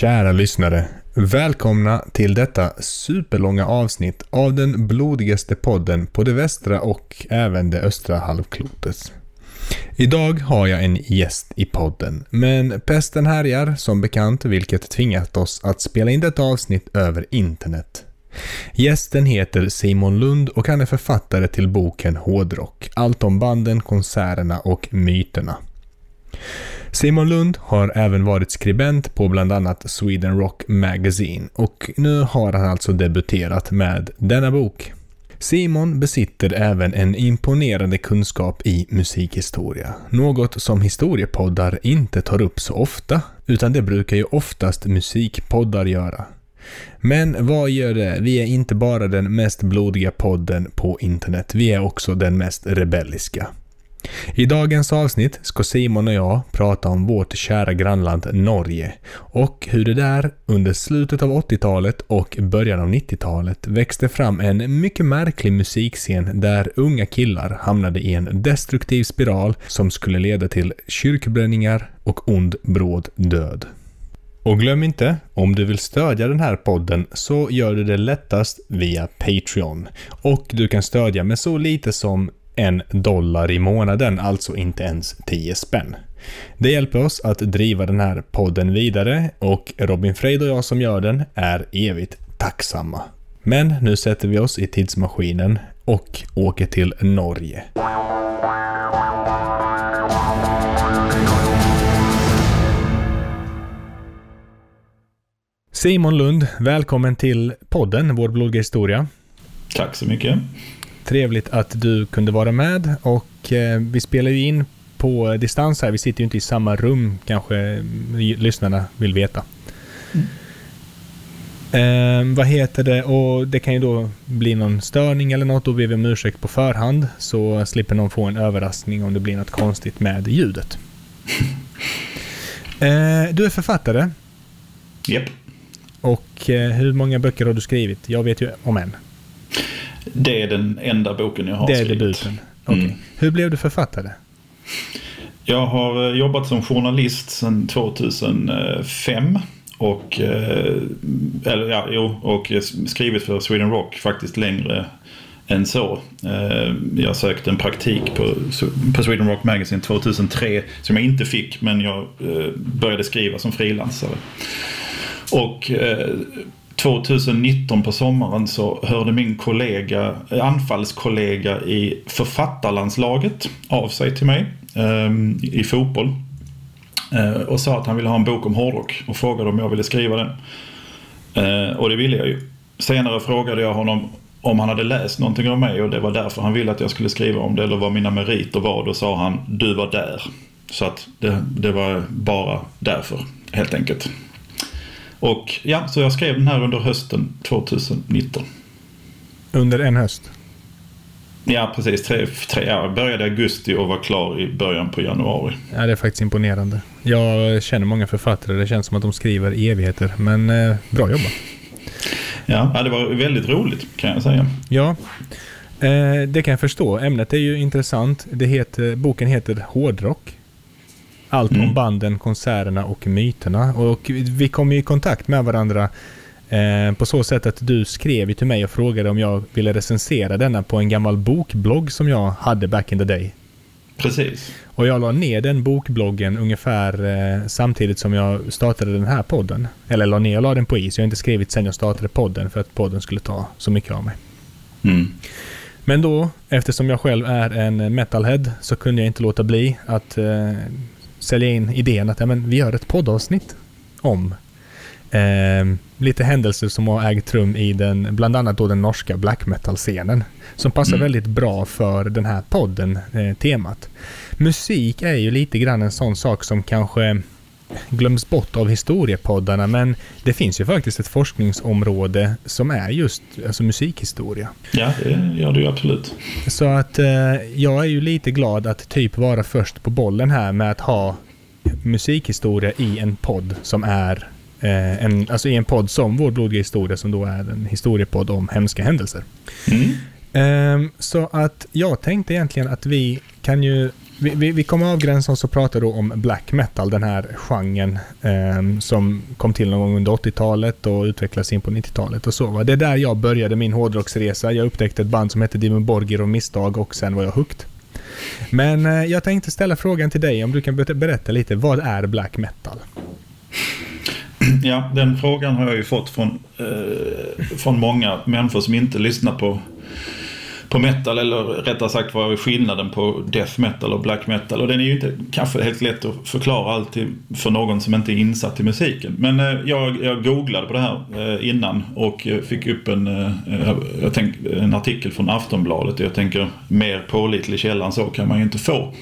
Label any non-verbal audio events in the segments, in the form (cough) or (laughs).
Kära lyssnare. Välkomna till detta superlånga avsnitt av den blodigaste podden på det västra och även det östra halvklotet. Idag har jag en gäst i podden, men pesten härjar som bekant vilket tvingat oss att spela in detta avsnitt över internet. Gästen heter Simon Lund och han är författare till boken Hårdrock, allt om banden, konserterna och myterna. Simon Lund har även varit skribent på bland annat Sweden Rock Magazine och nu har han alltså debuterat med denna bok. Simon besitter även en imponerande kunskap i musikhistoria. Något som historiepoddar inte tar upp så ofta, utan det brukar ju oftast musikpoddar göra. Men vad gör det? Vi är inte bara den mest blodiga podden på internet, vi är också den mest rebelliska. I dagens avsnitt ska Simon och jag prata om vårt kära grannland Norge och hur det där under slutet av 80-talet och början av 90-talet växte fram en mycket märklig musikscen där unga killar hamnade i en destruktiv spiral som skulle leda till kyrkbränningar och ond bråd död. Och glöm inte, om du vill stödja den här podden så gör du det lättast via Patreon. Och du kan stödja med så lite som en dollar i månaden, alltså inte ens 10 spänn. Det hjälper oss att driva den här podden vidare och Robin Freid och jag som gör den är evigt tacksamma. Men nu sätter vi oss i tidsmaskinen och åker till Norge. Simon Lund, välkommen till podden Vår blodiga historia. Tack så mycket. Trevligt att du kunde vara med och eh, vi spelar ju in på distans här. Vi sitter ju inte i samma rum kanske lyssnarna vill veta. Mm. Eh, vad heter det? Och det kan ju då bli någon störning eller något. Då ber vi om ursäkt på förhand. Så slipper någon få en överraskning om det blir något konstigt med ljudet. (laughs) eh, du är författare. Japp. Yep. Och eh, hur många böcker har du skrivit? Jag vet ju om en. Det är den enda boken jag har skrivit. Det är debuten. Okay. Mm. Hur blev du författare? Jag har eh, jobbat som journalist sedan 2005. Och, eh, eller, ja, jo, och skrivit för Sweden Rock faktiskt längre än så. Eh, jag sökte en praktik på, på Sweden Rock Magazine 2003 som jag inte fick men jag började skriva som frilansare. Och 2019 på sommaren så hörde min kollega, eh, anfallskollega i författarlandslaget av sig till mig ehm, i fotboll. Eh, och sa att han ville ha en bok om hårdrock och frågade om jag ville skriva den. Eh, och det ville jag ju. Senare frågade jag honom om han hade läst någonting av mig och det var därför han ville att jag skulle skriva om det eller vad mina meriter var. Då sa han du var där. Så att det, det var bara därför helt enkelt. Och ja, så jag skrev den här under hösten 2019. Under en höst? Ja, precis. Tre, tre, jag började i augusti och var klar i början på januari. Ja, det är faktiskt imponerande. Jag känner många författare. Det känns som att de skriver evigheter. Men eh, bra jobbat. Ja, ja, det var väldigt roligt kan jag säga. Ja, eh, det kan jag förstå. Ämnet är ju intressant. Det heter, boken heter Hårdrock. Allt mm. om banden, konserterna och myterna. Och vi kom i kontakt med varandra eh, på så sätt att du skrev till mig och frågade om jag ville recensera denna på en gammal bokblogg som jag hade back in the day. Precis. Och jag la ner den bokbloggen ungefär eh, samtidigt som jag startade den här podden. Eller la ner och la den på is. Jag har inte skrivit sen jag startade podden för att podden skulle ta så mycket av mig. Mm. Men då, eftersom jag själv är en metalhead, så kunde jag inte låta bli att eh, sälja in idén att ja, men vi gör ett poddavsnitt om eh, lite händelser som har ägt rum i den, bland annat då den norska black metal-scenen. Som passar mm. väldigt bra för den här podden, eh, temat. Musik är ju lite grann en sån sak som kanske glöms bort av historiepoddarna men det finns ju faktiskt ett forskningsområde som är just alltså musikhistoria. Ja, det gör det ju absolut. Så att eh, jag är ju lite glad att typ vara först på bollen här med att ha musikhistoria i en podd som är eh, en, alltså i en podd som Vår blodiga historia som då är en historiepodd om hemska händelser. Mm. Eh, så att jag tänkte egentligen att vi kan ju vi, vi, vi kommer avgränsa oss och prata då om black metal, den här genren eh, som kom till någon gång under 80-talet och utvecklades in på 90-talet och så. Va? Det är där jag började min hårdrocksresa. Jag upptäckte ett band som hette Dimon Borgir och Misstag och sen var jag hooked. Men eh, jag tänkte ställa frågan till dig om du kan berätta lite, vad är black metal? Ja, den frågan har jag ju fått från, eh, från många människor som inte lyssnar på på metal eller rättare sagt vad är skillnaden på death metal och black metal. Och den är ju inte kanske helt lätt att förklara alltid för någon som inte är insatt i musiken. Men eh, jag, jag googlade på det här eh, innan och eh, fick upp en, jag tänk, en artikel från Aftonbladet. Jag tänker mer pålitlig källa än så kan man ju inte få.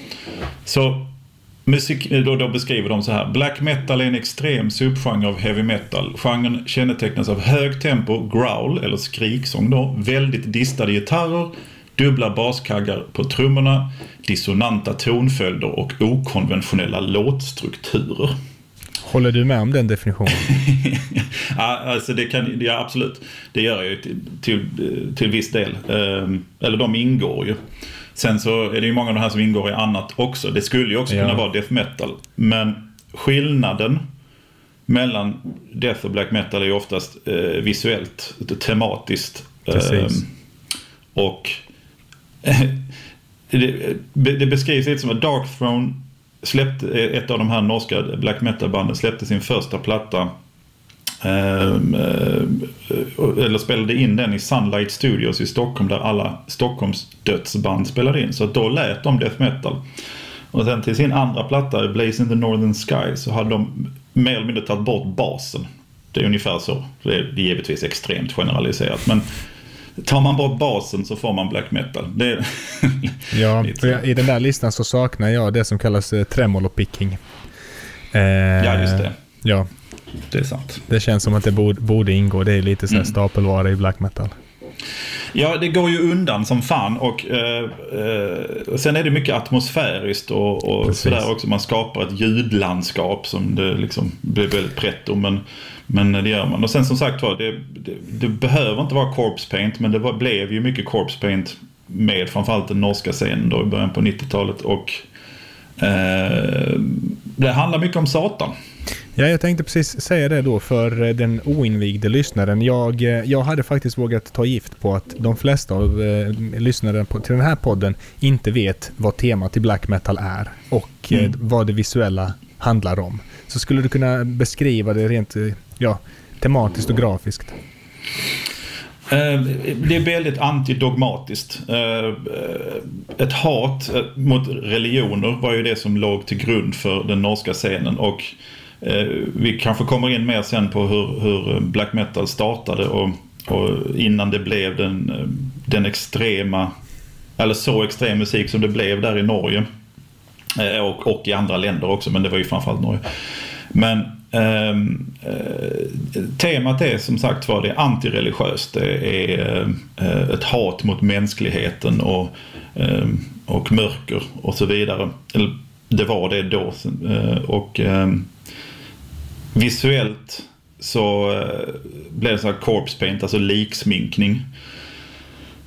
Så Musik, då, då beskriver de så här. Black metal är en extrem subgenre av heavy metal. Genren kännetecknas av hög tempo, growl eller skriksång då, väldigt distade gitarrer, dubbla baskaggar på trummorna, dissonanta tonföljder och okonventionella låtstrukturer. Håller du med om den definitionen? (laughs) ja, alltså det kan, ja, absolut. Det gör jag ju till, till, till viss del. Ehm, eller de ingår ju. Sen så är det ju många av de här som ingår i annat också. Det skulle ju också ja. kunna vara death metal. Men skillnaden mellan death och black metal är ju oftast eh, visuellt, tematiskt. Eh, och (laughs) det, det, beskrivs lite som att Dark Throne släppte, ett av de här norska black metal-banden släppte sin första platta eller spelade in den i Sunlight Studios i Stockholm där alla Stockholms dödsband spelade in. Så då lät de death metal. Och sen till sin andra platta, Blaze in the Northern Sky, så hade de mer eller mindre tagit bort basen. Det är ungefär så. Det är givetvis extremt generaliserat. Men tar man bort basen så får man black metal. Det (laughs) ja, i den där listan så saknar jag det som kallas eh, tremolo picking. Eh, ja, just det. Ja, det är sant. Det känns som att det borde, borde ingå. Det är lite så mm. stapelvara i black metal. Ja, det går ju undan som fan och eh, eh, sen är det mycket atmosfäriskt och, och sådär också. Man skapar ett ljudlandskap som det liksom blir väldigt pretto men, men det gör man. Och sen som sagt var, det, det, det, behöver inte vara corpse paint men det var, blev ju mycket corpse paint med framförallt den norska scenen då i början på 90-talet och eh, det handlar mycket om Satan. Ja, jag tänkte precis säga det då för eh, den oinvigde lyssnaren. Jag, eh, jag hade faktiskt vågat ta gift på att de flesta av eh, lyssnare på, till den här podden inte vet vad temat i black metal är och mm. eh, vad det visuella handlar om. Så skulle du kunna beskriva det rent eh, ja, tematiskt och grafiskt? Det är väldigt antidogmatiskt. Ett hat mot religioner var ju det som låg till grund för den norska scenen och Eh, Eh, vi kanske kommer in mer sen på hur, hur black metal startade och, och, innan det blev den, eh, den extrema, eller så extrem musik som det blev där i Norge. Eh, och, och i andra länder också, men det var ju framförallt Norge. Men ehm, eh, temat är som sagt var det är antireligiöst. Det är eh, ett hat mot mänskligheten och, eh, och mörker och så vidare. Eller, det var det då. och ehm, Visuellt så eh, blev det så här corpse paint, alltså liksminkning.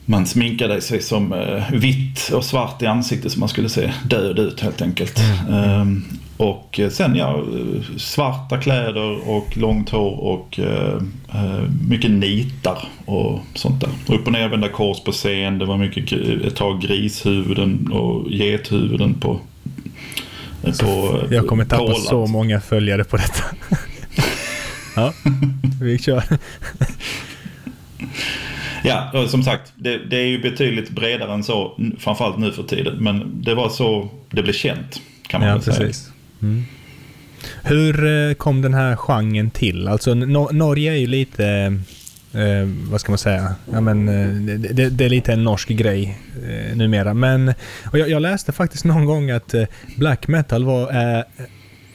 Man sminkade sig som eh, vitt och svart i ansiktet så man skulle se död ut helt enkelt. Mm. Ehm, och sen ja, svarta kläder och långt hår och mycket nitar och sånt där. Upp och nervända kors på scen. Det var mycket, ett tag grishuvuden och gethuvuden på på, jag kommer tappa pålat. så många följare på detta. (laughs) ja, vi kör. ja, som sagt, det, det, är ju betydligt bredare än så, framförallt nu för tiden. Men det var så det blev känt, kan man ja, väl precis. säga. Mm. Hur eh, kom den här genren till? Alltså Norge är ju lite eh, vad ska man säga? Ja, men, eh, det, det, är lite en norsk grej eh, numera. Men, och jag, jag, läste faktiskt någon gång att eh, black metal var eh,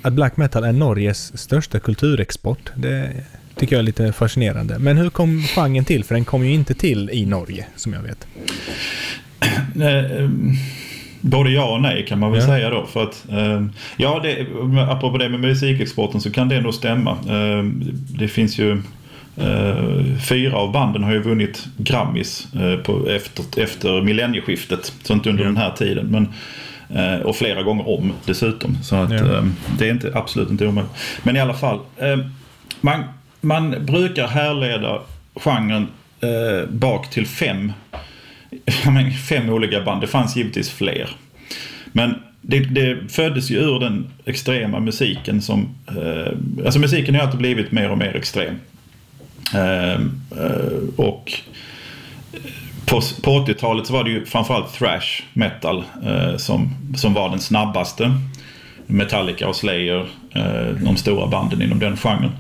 att black metal är Norges största kulturexport. Det tycker jag är lite fascinerande. Men hur kom genren till? För den kom ju inte till i Norge, som jag vet. (clears throat) Eh, både ja och nej kan man väl ja. säga då. För att, ja, det, apropå det med musikexporten så kan det nog stämma. det finns ju Uh, fyra av banden har ju vunnit Grammis uh, på, efter, efter millennieskiftet. Så inte under mm. den här tiden. Men Eh, och flera gånger om dessutom. Så att, eh, det är inte, absolut inte omöjligt. Men i alla fall. Eh, man, man brukar härleda genren eh, bak till fem, (laughs) menar, fem olika band. Det fanns givetvis fler. Men det, det föddes ju ur den extrema musiken som... Eh, alltså musiken har alltid blivit mer och mer extrem. Ehm, eh, och på, på 80-talet så var det ju framförallt thrash metal eh, som, som var den snabbaste. Metallica och Slayer, eh, de stora banden inom den genren.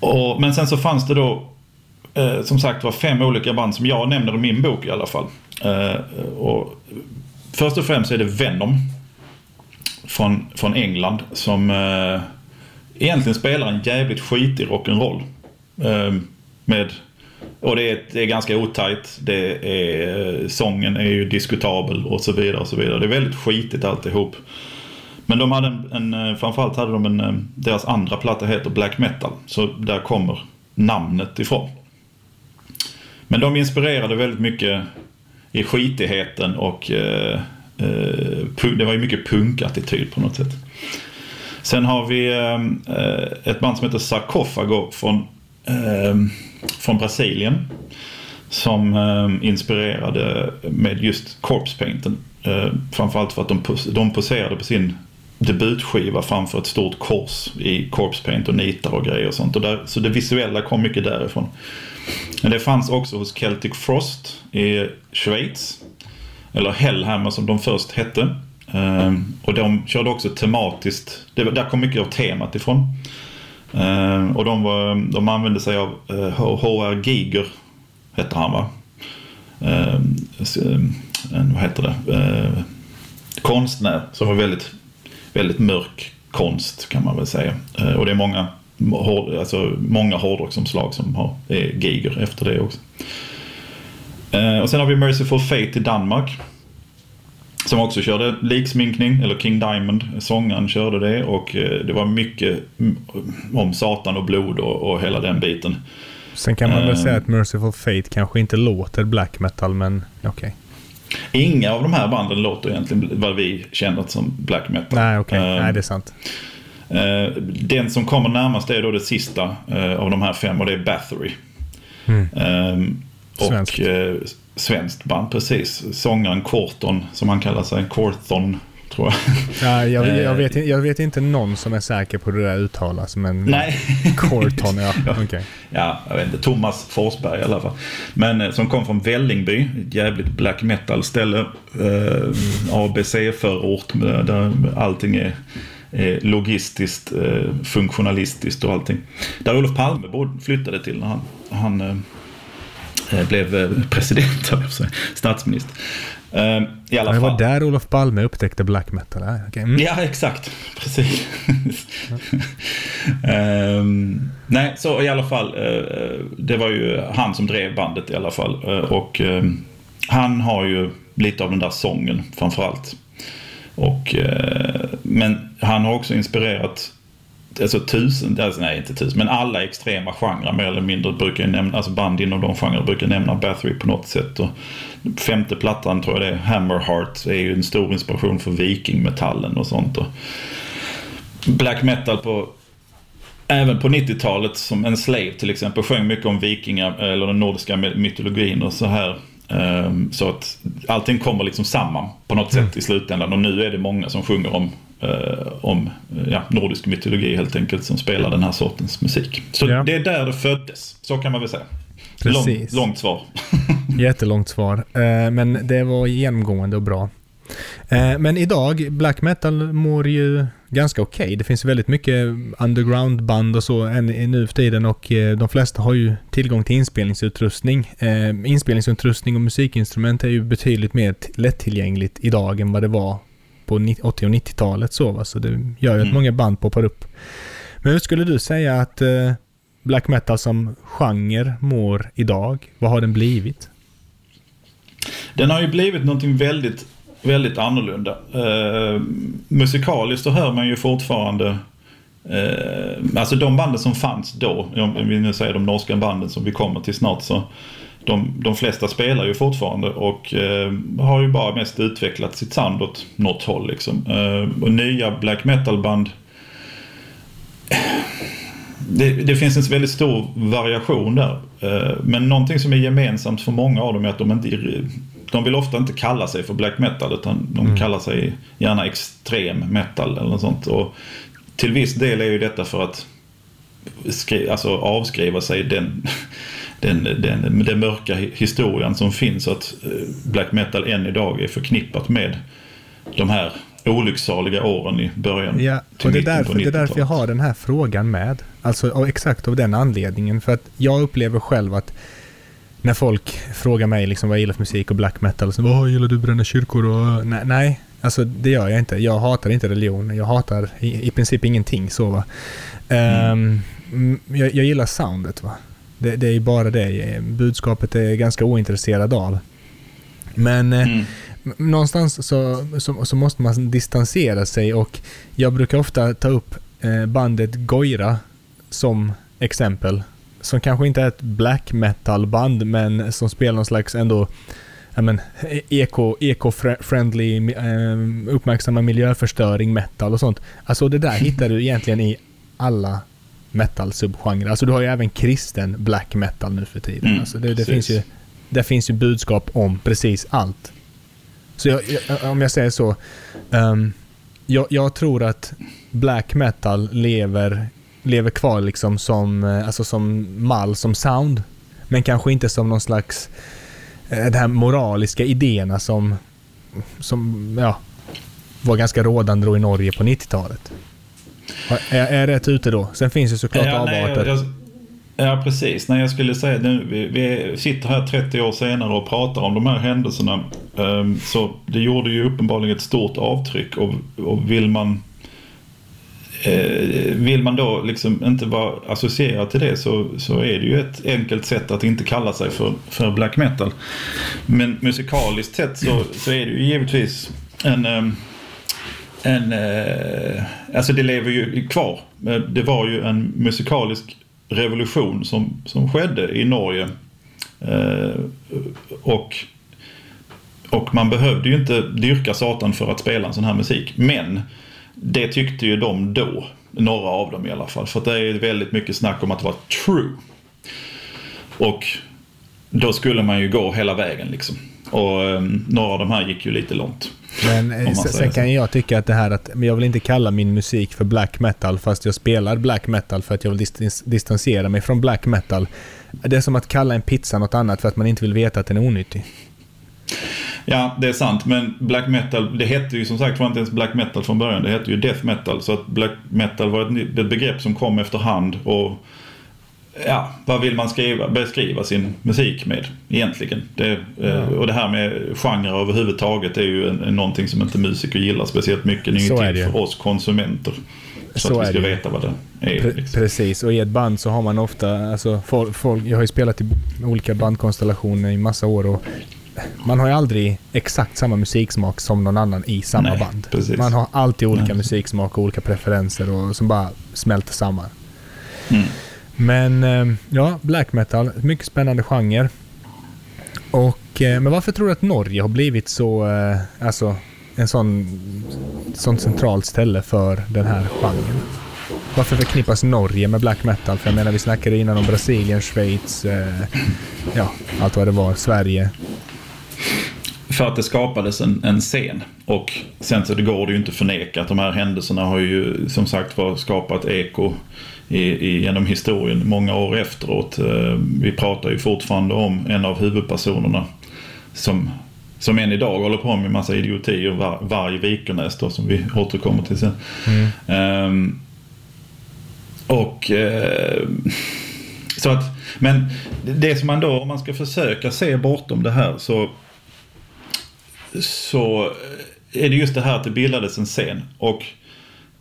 Och, men sen så fanns det då eh, som sagt var fem olika band som jag nämner i min bok i alla fall. Eh, och först och främst är det Venom från, från England som eh, egentligen spelar en jävligt skitig rock'n'roll. Ehm, med och det är, det är ganska otajt. Det är, eh, sången är ju diskutabel och så vidare. och så vidare. Det är väldigt skitigt alltihop. Men de hade en, en eh, framförallt hade de en, eh, deras andra platta heter Black Metal. Så där kommer namnet ifrån. Men de inspirerade väldigt mycket i skitigheten och eh, eh, det var ju mycket punkattityd på något sätt. Sen har vi eh, ett band som heter Sarkofago från, Ehm, från Brasilien. Som eh, inspirerade med just corpse painten. Eh, framförallt för att de, de poserade på sin debutskiva framför ett stort kors i corpse paint och nitar och grejer och sånt. Och där, så det visuella kom mycket därifrån. Men det fanns också hos Celtic Frost i Schweiz. Eller Hellhammer som de först hette. Ehm, och de körde också tematiskt. Det, där kom mycket av temat ifrån. Eh, och de, var, de använde sig av eh, H.R. Giger. Hette han va? Eh, eh, en, vad heter det? Eh, konstnär som var väldigt, väldigt mörk konst kan man väl säga. Eh, och det är många, hård, alltså, många hårdrocksomslag som har, är Giger efter det också. Eh, och sen har vi Merciful Fate i Danmark. Som också körde liksminkning, eller King Diamond, sångaren körde det och eh, det var mycket om Satan och blod och, och hela den biten. Sen kan man väl Eh. säga att Merciful Fate kanske inte låter black metal, men okej. Inga av de här banden låter egentligen vad vi känner som black metal. Nej, okej. Eh, Nej, det är sant. eh, den som kommer närmast är då det sista eh, av de här fem och det är Bathory. Mm. Eh, och Svenskt. band, precis. Sångaren Corton, som han kallar sig. Corton, tror jag. Ja, jag, jag, eh, vet, jag vet inte någon som är säker på hur det där uttalas, men... Nej. Corton, (laughs) ja. Okej. ja, jag vet inte. Thomas Forsberg i alla fall. Men eh, som kom från Vällingby, ett jävligt black metal ställe. Eh, ABC-förort där allting är logistiskt, eh, funktionalistiskt och allting. Där Olof Palme flyttade till när han, han blev eh, president, (laughs) statsminister. Eh, I alla Det fall. var där Olof Palme upptäckte black metal. Ja, okej. Mm. Ja, exakt. Precis. (laughs) Ehm, nej, så i alla fall. eh, det var ju han som drev bandet i alla fall. Eh, och ehm, han har ju lite av den där sången framförallt. Och, eh, men han har också inspirerat alltså tusen, alltså nej inte tusen, men alla extrema genrer mer eller mindre brukar ju nämna, alltså band inom de genrer brukar nämna Bathory på något sätt. Och femte plattan tror jag det är, Hammerheart, är ju en stor inspiration för vikingmetallen och sånt. Och black metal på Även på 90-talet som en slave till exempel sjöng mycket om vikingar eller den nordiska mytologin och så här. Ehm, Så att allting kommer liksom samman på något sätt i slutändan och nu är det många som sjunger om, eh, om eh, ja, nordisk mytologi helt enkelt som spelar den här sortens musik. Så Ja. det är där det föddes, så kan man väl säga. Precis. Lång, långt svar. (laughs) Jättelångt svar. Eh, men det var genomgående och bra. Eh, men idag, black metal mår ju ganska okej. Det finns väldigt mycket underground-band och så än nu för tiden och de flesta har ju tillgång till inspelningsutrustning. Inspelningsutrustning och musikinstrument är ju betydligt mer lättillgängligt idag än vad det var på ni- 80 och 90-talet. Så, va? så det gör ju att Mm. många band poppar upp. Men hur skulle du säga att eh, black metal som genre mår idag? Vad har den blivit? Den har ju blivit någonting väldigt, väldigt annorlunda. Eh, musikaliskt så hör man ju fortfarande Eh, alltså de banden som fanns då, om vi nu säger de norska banden som vi kommer till snart så de, de flesta spelar ju fortfarande och eh, har ju bara mest utvecklat sitt sound åt något håll. Liksom. Eh, och nya black metal-band det, det, finns en väldigt stor variation där. Eh, men någonting som är gemensamt för många av dem är att de inte de vill ofta inte kalla sig för black metal utan de mm. kallar sig gärna extrem metal eller något sånt. Och till viss del är ju detta för att skri, alltså avskriva sig den, (laughs) den, den, den mörka historien som finns. Att eh, black metal än idag är förknippat med de här olycksaliga åren i början ja, och det är, därför, det är därför jag har den här frågan med. Alltså exakt av den anledningen. För att jag upplever själv att när folk frågar mig liksom vad jag gillar för musik och black metal. Så, vad gillar du bränna kyrkor? Och, nej, nej, alltså det gör jag inte. Jag hatar inte religion. Jag hatar i, i princip ingenting så va. Mm. Um, jag, jag, gillar soundet va. Det, det är bara det. Budskapet är ganska ointresserad av. Men eh, mm. någonstans så, så, så, måste man distansera sig och jag brukar ofta ta upp eh, bandet Goira som exempel som kanske inte är ett black metal-band, men som spelar någon slags ändå men, eko, eco-friendly, eh, uppmärksamma miljöförstöring, metal och sånt. Alltså det där (laughs) hittar du egentligen i alla metal-subgenrer. Alltså du har ju även kristen black metal nu för tiden. Mm, alltså det, det finns ju, det finns ju budskap om precis allt. Så jag, jag, om jag säger så. Um, jag, jag, tror att black metal lever lever kvar liksom som, eh, alltså som mall, som sound. Men kanske inte som någon slags eh, de här moraliska idéerna som, som ja, var ganska rådande då i Norge på 90-talet. Är, är rätt ute då? Sen finns det såklart ja, avarter. Nej, ja, precis. Nej, jag skulle säga nu, vi, vi, sitter här 30 år senare och pratar om de här händelserna. Um, så det gjorde ju uppenbarligen ett stort avtryck och, och vill man Eh, vill man då liksom inte vara associerad till det så, så är det ju ett enkelt sätt att inte kalla sig för, för black metal. Men musikaliskt sett så, så är det ju givetvis en, eh, en eh, alltså det lever ju kvar. Det var ju en musikalisk revolution som, som skedde i Norge. Eh, och, och man behövde ju inte dyrka Satan för att spela en sån här musik. Men det tyckte ju de då. Några av dem i alla fall. För det är väldigt mycket snack om att vara true. Och då skulle man ju gå hela vägen liksom. Och um, några av de här gick ju lite långt. Men eh, sen kan jag tycka att det här att jag vill inte kalla min musik för black metal fast jag spelar black metal för att jag vill distans distansera mig från black metal. Det är som att kalla en pizza något annat för att man inte vill veta att den är onyttig. Ja, det är sant. Men black metal, det hette ju som sagt var inte ens black metal från början. Det hette ju death metal. Så att black metal var ett, ett begrepp som kom efterhand. Och ja, vad vill man skriva, beskriva sin musik med egentligen? Det, mm. Och det här med genre överhuvudtaget är ju någonting som inte musiker gillar speciellt mycket. Det är ju till för oss konsumenter. Så, så att vi ska veta vad det är. Pre liksom. Precis, och i ett band så har man ofta, alltså folk, folk, jag har ju spelat i olika bandkonstellationer i massa år och man har ju aldrig exakt samma musiksmak som någon annan i samma Nej, band. Precis. Man har alltid olika Nej. musiksmak och olika preferenser och, som bara smälter samman. Mm. Men eh, ja, black metal, mycket spännande genre. Och, eh, men varför tror du att Norge har blivit så, eh, alltså en sån, sånt centralt ställe för den här genren? Varför förknippas Norge med black metal? För jag menar, vi snackade innan om Brasilien, Schweiz, ja, allt vad det var, Sverige. För att det skapades en, en scen. Och sen så det går det ju inte att förneka att de här händelserna har ju som sagt var skapat eko i, i, genom historien många år efteråt. Eh, vi pratar ju fortfarande om en av huvudpersonerna som, som än idag håller på med massa idiotier, var, Varg Vikernäs då, som vi återkommer till sen. Mm. Um, och uh, så att, men det som man då, om man ska försöka se bortom det här så så är det just det här att det bildades en scen. Och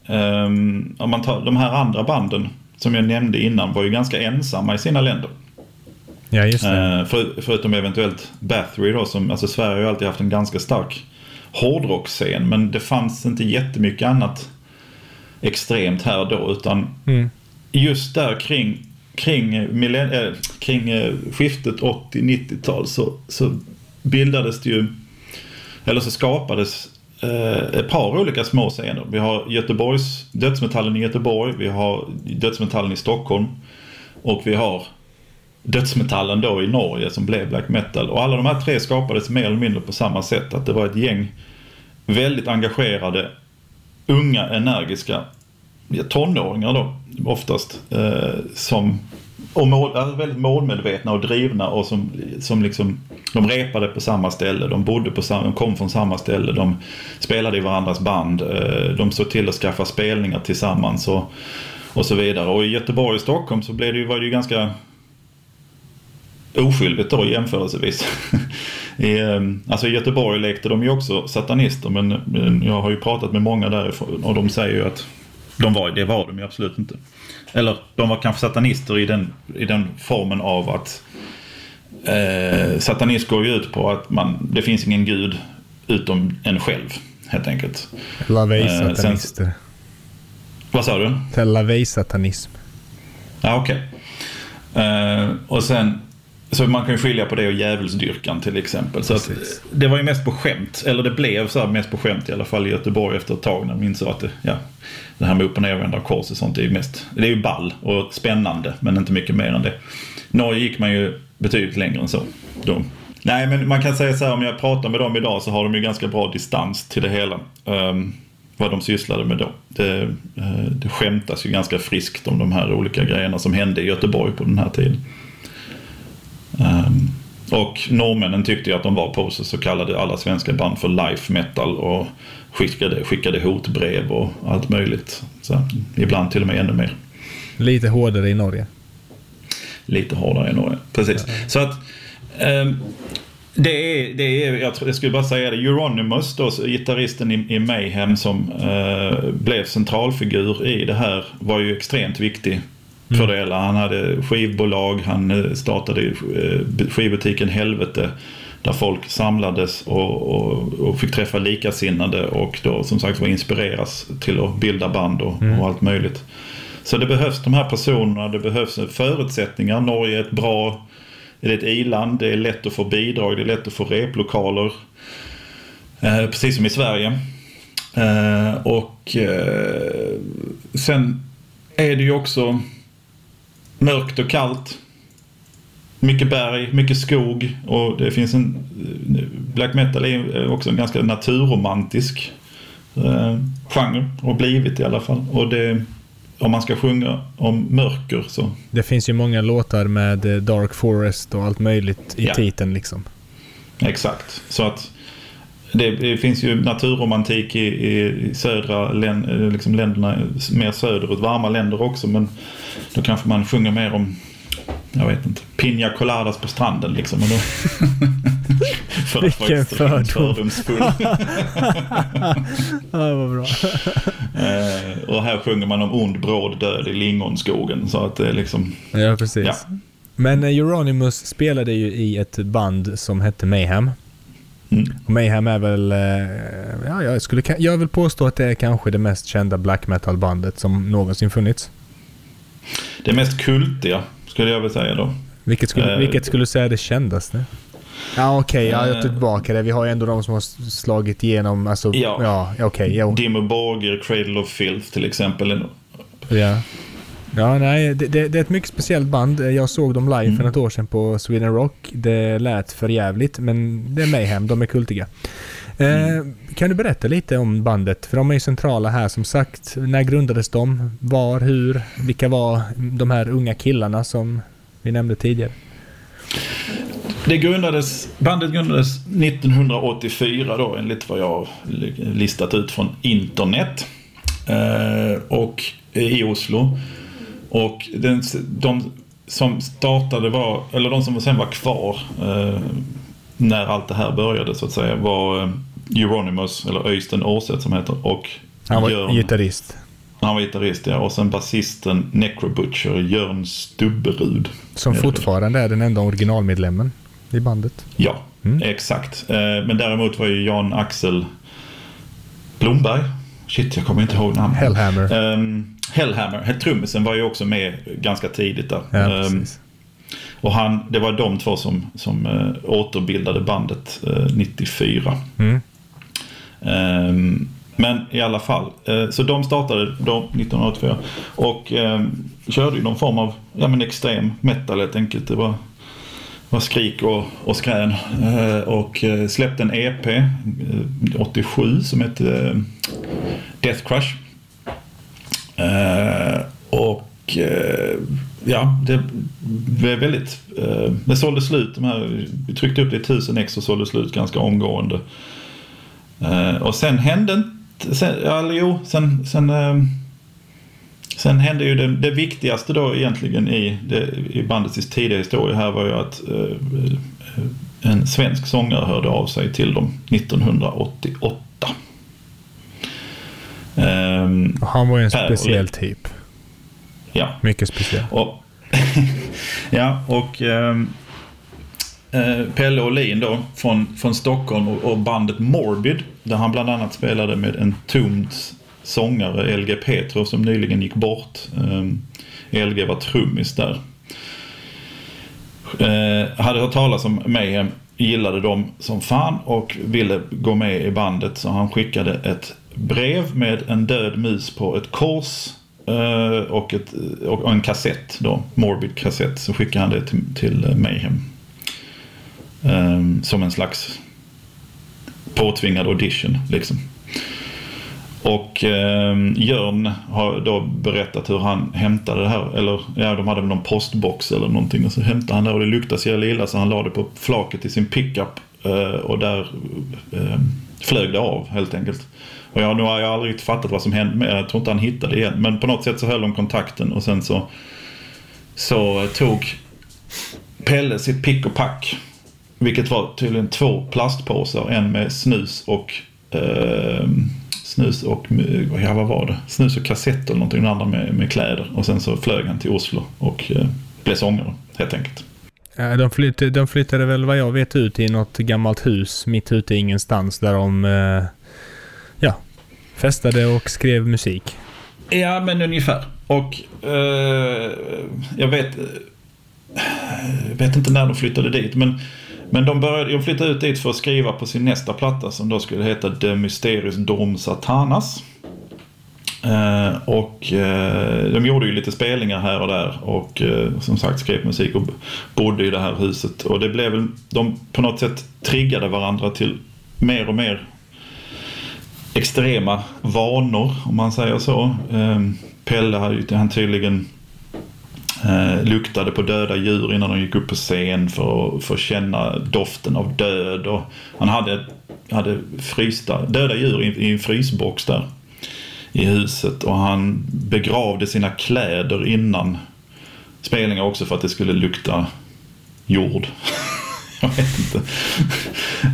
um, om man tar de här andra banden som jag nämnde innan var ju ganska ensamma i sina länder. Ja, just det. Uh, för, förutom eventuellt Bathory då, som, alltså Sverige har ju alltid haft en ganska stark hårdrocksscen. Men det fanns inte jättemycket annat extremt här då. Utan mm. just där kring, kring, äh, kring skiftet 80-90-tal så, så bildades det ju, eller så skapades eh, ett par olika små scener. Vi har Göteborgs, dödsmetallen i Göteborg, vi har dödsmetallen i Stockholm och vi har dödsmetallen då i Norge som blev black metal. Och alla de här tre skapades mer eller mindre på samma sätt. Att det var ett gäng väldigt engagerade, unga, energiska tonåringar då oftast. Eh, som och mål, alltså väldigt målmedvetna och drivna och som, som liksom, de repade på samma ställe, de bodde på samma, de kom från samma ställe, de spelade i varandras band, eh, de såg till att skaffa spelningar tillsammans och, och så vidare. Och i Göteborg och Stockholm så blev det, var det ju ganska oskyldigt då jämförelsevis. (laughs) I, eh, alltså i Göteborg lekte de ju också satanister men jag har ju pratat med många därifrån och de säger ju att de var, det var de ju absolut inte. Eller de var kanske satanister i den, i den formen av att eh, satanism går ju ut på att man, det finns ingen gud utom en själv helt enkelt. Lavej-satanister. Eh, vad sa du? Lavej-satanism. Ja, okej. Okay. Eh, och sen så man kan ju skilja på det och djävulsdyrkan till exempel. Så att, det var ju mest på skämt, eller det blev så här mest på skämt i alla fall i Göteborg efter ett tag när jag insåg att det, ja, det här med upp och nervända kors och sånt är ju mest, det är ju ball och spännande men inte mycket mer än det. Norge gick man ju betydligt längre än så. Då. Nej men man kan säga så här om jag pratar med dem idag så har de ju ganska bra distans till det hela. Um, vad de sysslade med då. Det, uh, det skämtas ju ganska friskt om de här olika grejerna som hände i Göteborg på den här tiden. Um, och norrmännen tyckte ju att de var på så, så kallade alla svenska band för life metal och skickade, skickade hotbrev och allt möjligt. Så, ibland till och med ännu mer. Lite hårdare i Norge. Lite hårdare i Norge, precis. Ja. Så att um, det är, det är jag, jag skulle bara säga det, Euronymous, då, gitarristen i, i Mayhem som uh, blev centralfigur i det här, var ju extremt viktig. Fördelar. Han hade skivbolag, han eh, startade eh, skivbutiken Helvete där folk samlades och, och, och, fick träffa likasinnade och då som sagt var inspireras till att bilda band och, mm. och, allt möjligt. Så det behövs de här personerna, det behövs förutsättningar. Norge är ett bra, det är ett i-land, det är lätt att få bidrag, det är lätt att få replokaler. Eh, precis som i Sverige. Eh, och eh, sen är det ju också mörkt och kallt. Mycket berg, mycket skog och det finns en... Black metal är också en ganska naturromantisk eh, genre och blivit i alla fall. Och det, om man ska sjunga om mörker så... Det finns ju många låtar med eh, Dark Forest och allt möjligt i ja. titeln liksom. Exakt. Så att det, det, finns ju naturromantik i, i södra län, liksom länderna, mer söderut, varma länder också. Men då kanske man sjunger mer om, jag vet inte, Pina coladas på stranden liksom. Och då, (laughs) för Vilken fördom. fördomsfull. (laughs) ja, vad bra. (laughs) eh, och här sjunger man om ond bråd död i lingonskogen. Så att det är liksom... Ja, precis. Ja. Men eh, Euronymous spelade ju i ett band som hette Mayhem. Mm. Och Mayhem är väl, eh, ja, jag, skulle, jag vill påstå att det är kanske det mest kända black metal-bandet som någonsin funnits. Det mest kultiga, skulle jag väl säga då. Vilket skulle, uh, vilket skulle du säga är det kändaste? Ja okej, okay, jag tar eh. tillbaka det. Vi har ju ändå de som har slagit igenom, alltså, ja, ja okej. Okay, ja. Dimmu Borgir, Cradle of Filth till exempel. Ja. Ja, nej, det, det, det, är ett mycket speciellt band. Jag såg dem live mm. för något år sedan på Sweden Rock. Det lät för jävligt men det är Mayhem, de är kultiga. Eh, mm. kan du berätta lite om bandet? För de är ju centrala här som sagt. När grundades de? Var? Hur? Vilka var de här unga killarna som vi nämnde tidigare? Det grundades, bandet grundades 1984 då enligt vad jag listat ut från internet. Eh, och i Oslo. Och den, de som startade var, eller de som sen var kvar eh, när allt det här började så att säga var eh, Euronymous, eller Öystein Årseth som heter. Och han var Jörn, gitarrist. Han var gitarrist ja. Och sen basisten Necrobutcher, Jörn Stubberud. Som fortfarande är den enda originalmedlemmen i bandet. Ja, mm. exakt. Eh, men däremot var ju Jan Axel Blomberg Shit, jag kommer inte ihåg namnet. Hellhammer. Um, Hellhammer, trummisen var ju också med ganska tidigt där. Ja, um, och han, det var de två som, som uh, återbildade bandet uh, 94. Mm. Um, men i alla fall, uh, så de startade då 1984 och um, körde ju någon form av ja, men extrem metal helt enkelt. Det var, var skrik och, eh, och skrän. Och släppte en EP 87 eh, som hette Death Crush. och ja, det blev väldigt... det sålde slut. De här, vi tryckte upp det i 1000 ex och sålde slut ganska omgående. och sen hände inte... Sen, ja, jo, sen... sen Sen hände ju det, det, viktigaste då egentligen i, det, i bandets tidiga historia här var ju att eh, en svensk sångare hörde av sig till dem 1988. Um, han var ju en speciell typ. Ja. Mycket speciell. Och, (laughs) ja, och um, uh, Pelle Olin då från, från Stockholm och, och, bandet Morbid där han bland annat spelade med en Tombs sångare LG Petro som nyligen gick bort. Ehm, LG var trummis där. Eh, hade hört talas om Mayhem, gillade dem som fan och ville gå med i bandet så han skickade ett brev med en död mus på ett kors eh, och, ett, och en kassett då, Morbid kassett, så skickade han det till, till Mayhem. Ehm, som en slags påtvingad audition liksom. Och eh, Jörn har då berättat hur han hämtade det här. Eller ja, de hade väl någon postbox eller någonting. Och så hämtade han det och det luktade så jävla illa så han la det på flaket i sin pickup. Eh, och där eh, flög det av helt enkelt. Och jag, nu har jag aldrig fattat vad som hände. med jag tror inte han hittade det igen. Men på något sätt så höll de kontakten och sen så, så tog Pelle sitt pick och pack. Vilket var tydligen två plastpåsar. En med snus och eh, snus och, ja vad var det? Snus och kassetter eller någonting, den andra med, med kläder. Och sen så flög han till Oslo och eh, blev sångare helt enkelt. De, flyttade, de flyttade väl vad jag vet ut i något gammalt hus mitt ute i ingenstans där de eh, ja, festade och skrev musik. Ja, men ungefär. Och eh, jag vet, vet inte när de flyttade dit, men men de, började, de flyttade ut dit för att skriva på sin nästa platta som då skulle heta De Mysterious Dom Satanas. Eh, och eh, de gjorde ju lite spelningar här och där och eh, som sagt skrev musik och bodde i det här huset. Och det blev väl, de på något sätt triggade varandra till mer och mer extrema vanor om man säger så. Eh, Pelle hade ju han tydligen Eh, luktade på döda djur innan de gick upp på scen för att, för att känna doften av död. Och han hade, hade frysta, döda djur i, i en frysbox där i huset. Och han begravde sina kläder innan spelningar också för att det skulle lukta jord. (laughs) Jag vet inte.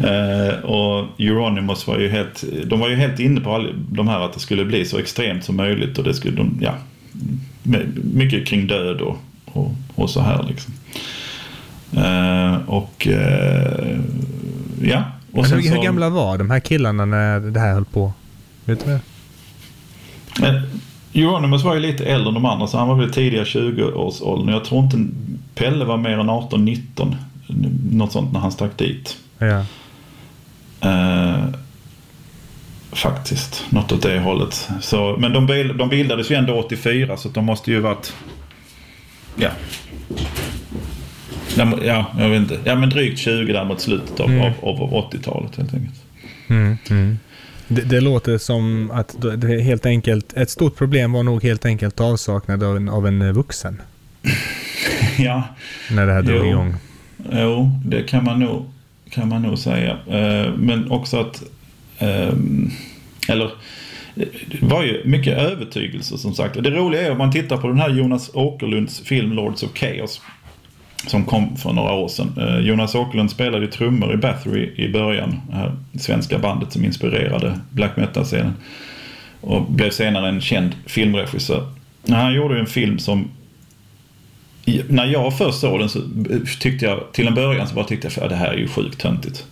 eh, och Euronymous var ju helt, de var ju helt inne på all, de här att det skulle bli så extremt som möjligt och det skulle de, ja, mycket kring död och, och, och så här liksom. Uh, och uh, ja. Och Men hur, så, hur gamla var de här killarna när det här höll på? Vet du det? Men, Euronymous var ju lite äldre än de andra så han var väl tidiga 20-årsåldern. Jag tror inte Pelle var mer än 18-19. Något sånt när han stack dit. Ja. Faktiskt, något åt det hållet. Så, men de, bild, de bildades ju ändå 84 så de måste ju varit... Ja. Ja, jag vet inte. Ja, men drygt 20 där mot slutet av, mm. av, av 80-talet helt enkelt. Mm, mm. Det, det, låter som att det helt enkelt, ett stort problem var nog helt enkelt avsaknad av en, av en vuxen. (laughs) ja. När det här drog jo. igång. Jo, det kan man nog, kan man nog säga. Eh, men också att Ehm, eller det var ju mycket övertygelse som sagt. Och det roliga är om man tittar på den här Jonas Åkerlunds film Lords of Chaos. Som kom för några år sedan. Ehm, Jonas Åkerlund spelade trummor i Bathory i början. Det här svenska bandet som inspirerade black metal-scenen. Och blev senare en känd filmregissör. Han gjorde en film som när jag först såg den så eh, tyckte jag, till en början så bara tyckte jag att det här är ju sjukt töntigt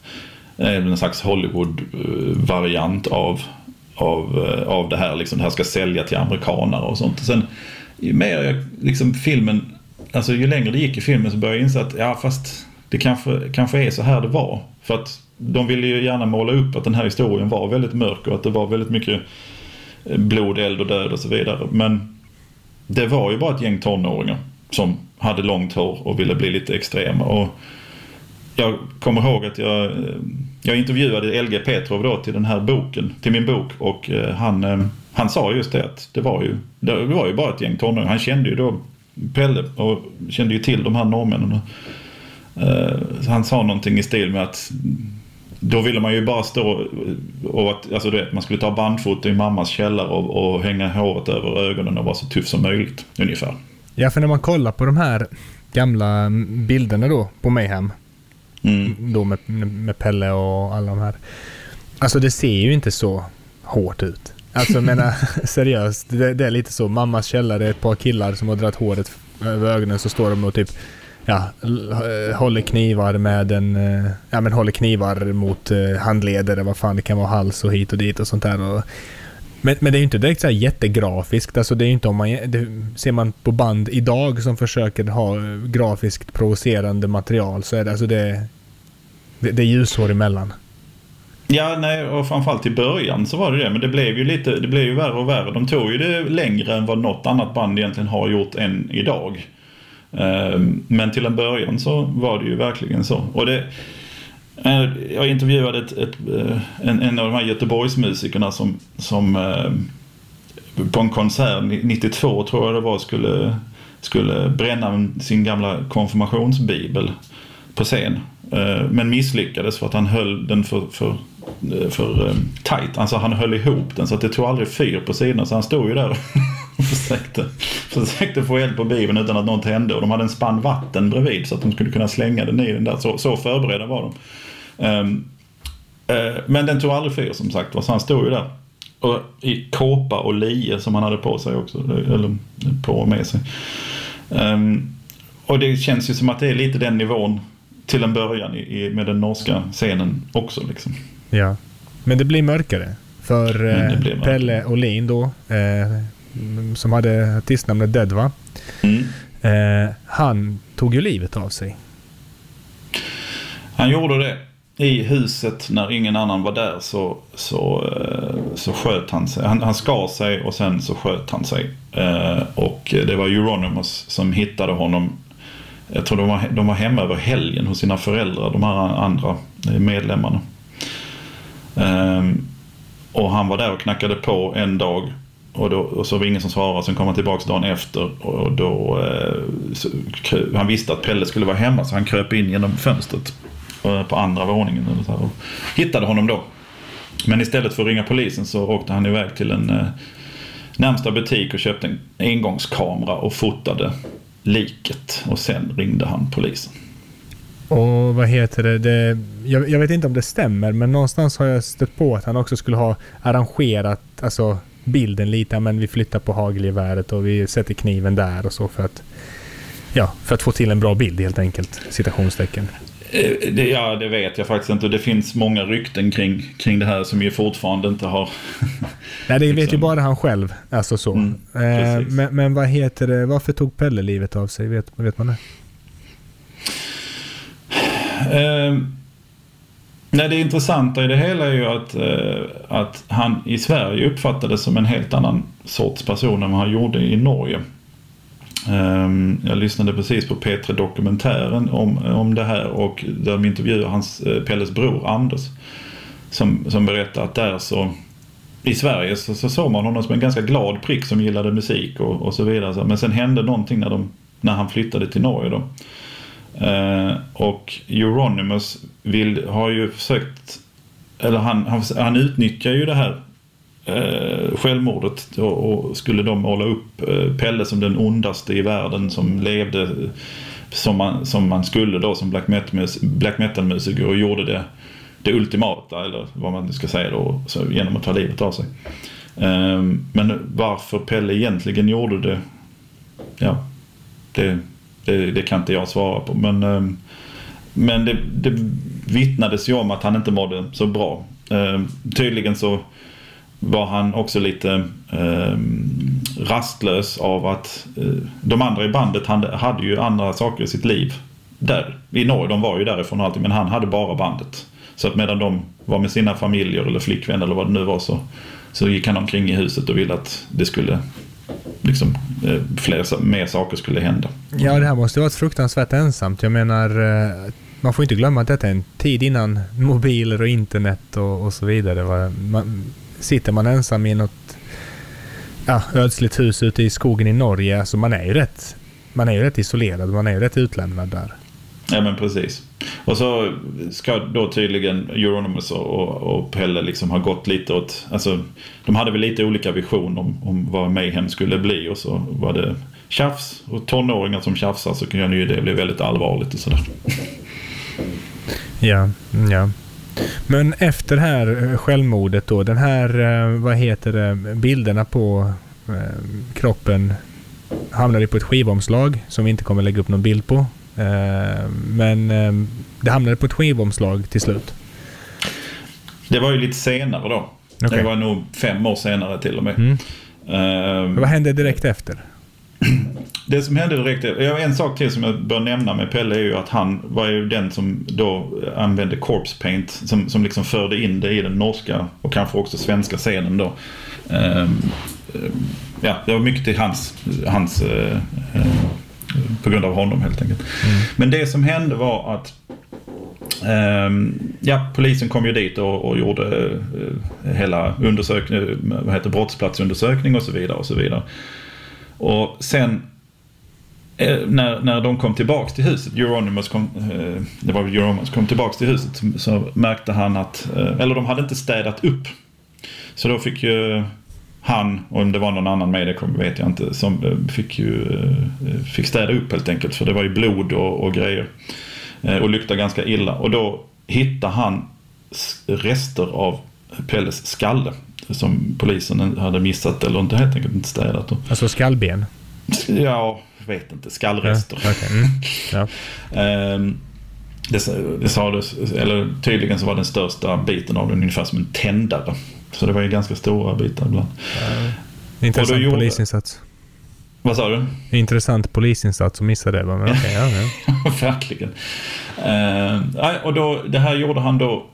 Eh, det är en slags Hollywood-variant eh, av av, eh, av det här. Liksom, det här ska sälja till amerikanare och sånt. Och sen ju mer jag, liksom filmen, alltså ju längre det gick i filmen så började jag inse att ja fast det kanske, kanske är så här det var. För att de ville ju gärna måla upp att den här historien var väldigt mörk och att det var väldigt mycket blod, eld och död och så vidare. Men det var ju bara ett gäng tonåringar som hade långt hår och ville bli lite extrema. Och jag kommer ihåg att jag, eh, jag intervjuade LG Petrov då till den här boken, till min bok och eh, han, eh, han sa just det att det var ju, det var ju bara ett gäng tonåringar. Han kände ju då Pelle och kände ju till de här norrmännen. Han sa någonting i stil med att då ville man ju bara stå och att, alltså det, man skulle ta bandfoto i mammas källare och, och hänga håret över ögonen och vara så tuff som möjligt ungefär. Ja, för när man kollar på de här gamla bilderna då på Mayhem. Mm. Då med, med Pelle och alla de här. Alltså det ser ju inte så hårt ut. Alltså jag menar (laughs) seriöst, det, det, är lite så. Mammas källare, ett par killar som har dragit håret över ögonen så står de och typ ja, håller knivar med en, eh, ja men håller knivar mot eh, handleder, vad fan det kan vara, hals och hit och dit och sånt där. Och, men, men det är ju inte direkt så här jättegrafiskt. Alltså det är inte om man... Det, ser man på band idag som försöker ha eh, grafiskt provocerande material så är det alltså det... Det, det är ljusår emellan. Ja, nej, och framförallt i början så var det det. Men det blev ju lite, det blev ju värre och värre. De tog ju det längre än vad något annat band egentligen har gjort än idag. Ehm, men till en början så var det ju verkligen så. Och det, Eh, jag intervjuade ett, ett, eh, en, en av de här Göteborgsmusikerna som, som eh, på en konsert 92 tror jag det var skulle, skulle bränna sin gamla konfirmationsbibel på scen. Men misslyckades för att han höll den för, för, för tight. Alltså han höll ihop den så att det tog aldrig fyr på sidorna. Så han stod ju där (laughs) (laughs) försökte, försökte få eld på bibeln utan att något hände. Och de hade en spann vatten bredvid så att de skulle kunna slänga den i den där. Så, så förberedda var de. Um, uh, men den tog aldrig fyr som sagt så han stod ju där. Och i kåpa och lie som han hade på sig också. Eller på och med sig. Um, och det känns ju som att det är lite den nivån till en början i, med den norska scenen också. Liksom. Ja, men det blir mörkare. För eh, Pelle Olin då, eh, som hade artistnamnet Dead va? Mm. Eh, han tog ju livet av sig. Han gjorde det. I huset när ingen annan var där så, så, eh, så sköt han sig. Han, han skar sig och sen så sköt han sig. Eh, och det var Euronymous som hittade honom. Jag tror de var, de var hemma över helgen hos sina föräldrar, de här andra medlemmarna. Eh, och han var där och knackade på en dag och, då, och så var det ingen som svarade. Sen kom han tillbaka dagen efter och då... Eh, så, han visste att Pelle skulle vara hemma så han kröp in genom fönstret eh, på andra våningen. Eller så här, och hittade honom då. Men istället för att ringa polisen så åkte han iväg till en eh, närmsta butik och köpte en engångskamera och fotade liket. Och sen ringde han polisen. Och vad heter det? det jag, jag, vet inte om det stämmer men någonstans har jag stött på att han också skulle ha arrangerat alltså bilden lite. Men vi flyttar på hagelgeväret och vi sätter kniven där och så för att, ja, för att få till en bra bild helt enkelt. Citationstecken. Eh, det, ja, det vet jag faktiskt inte. Det finns många rykten kring, kring det här som ju fortfarande inte har... (laughs) Nej, det vet ju liksom- bara han själv. Alltså så. Mm, eh, men, men vad heter det? Varför tog Pelle livet av sig? Vet, vet man det? Eh, Nej, det intressanta i det hela är ju att, eh, att han i Sverige uppfattades som en helt annan sorts person än vad han gjorde i Norge. Ehm, jag lyssnade precis på P3 Dokumentären om, om det här och där de intervjuar hans, eh, Pelles bror Anders. Som, som berättar att där så i Sverige så, så såg man honom som en ganska glad prick som gillade musik och, och så vidare. Men sen hände någonting när, de, när han flyttade till Norge då. Eh, och Euronymous vill, har ju försökt, eller han, han, han utnyttjar ju det här eh, självmordet och, och, skulle då måla upp eh, Pelle som den ondaste i världen som levde som man, som man skulle då som black metal-musiker metal och gjorde det, det ultimata eller vad man ska säga då så, genom att ta livet av sig. Eh, men varför Pelle egentligen gjorde det, ja, det det, det, kan inte jag svara på. Men, ehm, men det, det vittnades ju om att han inte mådde så bra. Ehm, tydligen så var han också lite eh, rastlös av att eh, de andra i bandet hade, hade ju andra saker i sitt liv där. I Norge, de var ju därifrån och allting, men han hade bara bandet. Så att medan de var med sina familjer eller flickvänner eller vad det nu var så, så gick han omkring i huset och ville att det skulle liksom eh, fler, mer saker skulle hända. Ja, det här måste varit fruktansvärt ensamt. Jag menar, eh, man får inte glömma att detta är en tid innan mobiler och internet och, och så vidare. Man, sitter man ensam i något ja, ödsligt hus ute i skogen i Norge, så man är ju rätt, man är ju rätt isolerad, man är ju rätt utlämnad där. Ja men precis. Och så ska då tydligen Euronymous och, och Pelle liksom ha gått lite åt, alltså de hade väl lite olika vision om, om vad Mayhem skulle bli och så var det tjafs och tonåringar som tjafsar så kan ju det bli väldigt allvarligt och sådär. Ja, ja. Men efter det här eh, självmordet då, den här, eh, vad heter det, bilderna på eh, kroppen hamnade på ett skivomslag som vi inte kommer lägga upp någon bild på. Men det hamnade på ett skivomslag till slut. Det var ju lite senare då. Okay. Det var nog fem år senare till och med. Mm. Uh, vad hände direkt efter? (clears throat) Det som hände direkt, en sak till som jag bör nämna med Pelle är ju att han var ju den som då använde corpse paint som, som liksom förde in det i den norska och kanske också svenska scenen då. Um, ja, det var mycket till hans, hans uh, uh, på grund av honom helt enkelt. Mm. Men det som hände var att um, ja, polisen kom ju dit och, och gjorde uh, hela undersökning, vad heter brottsplatsundersökning och så vidare och så vidare. Och sen eh, när, när de kom tillbaks till huset, Euronymous kom, eh, det var Euronymous kom tillbaks till huset så märkte han att, eh, eller de hade inte städat upp. Så då fick ju han, och om det var någon annan med det vet jag inte, som fick, ju, fick städa upp helt enkelt. För det var ju blod och, och grejer. Och luktade ganska illa. Och då hittade han rester av Pelles skalle som polisen hade missat eller inte helt enkelt inte städat. Alltså skallben? Ja, vet inte. Skallrester. Ja, okay. mm. ja. um, (laughs) det, det sades, eller tydligen så var den största biten av den ungefär som en tändare. Så det var ju ganska stora bitar ibland. Intressant gjorde, polisinsats. Vad sa du? Intressant polisinsats och missade det. Men okay, ja, ja. (laughs) Verkligen. Uh, och då, det här gjorde han då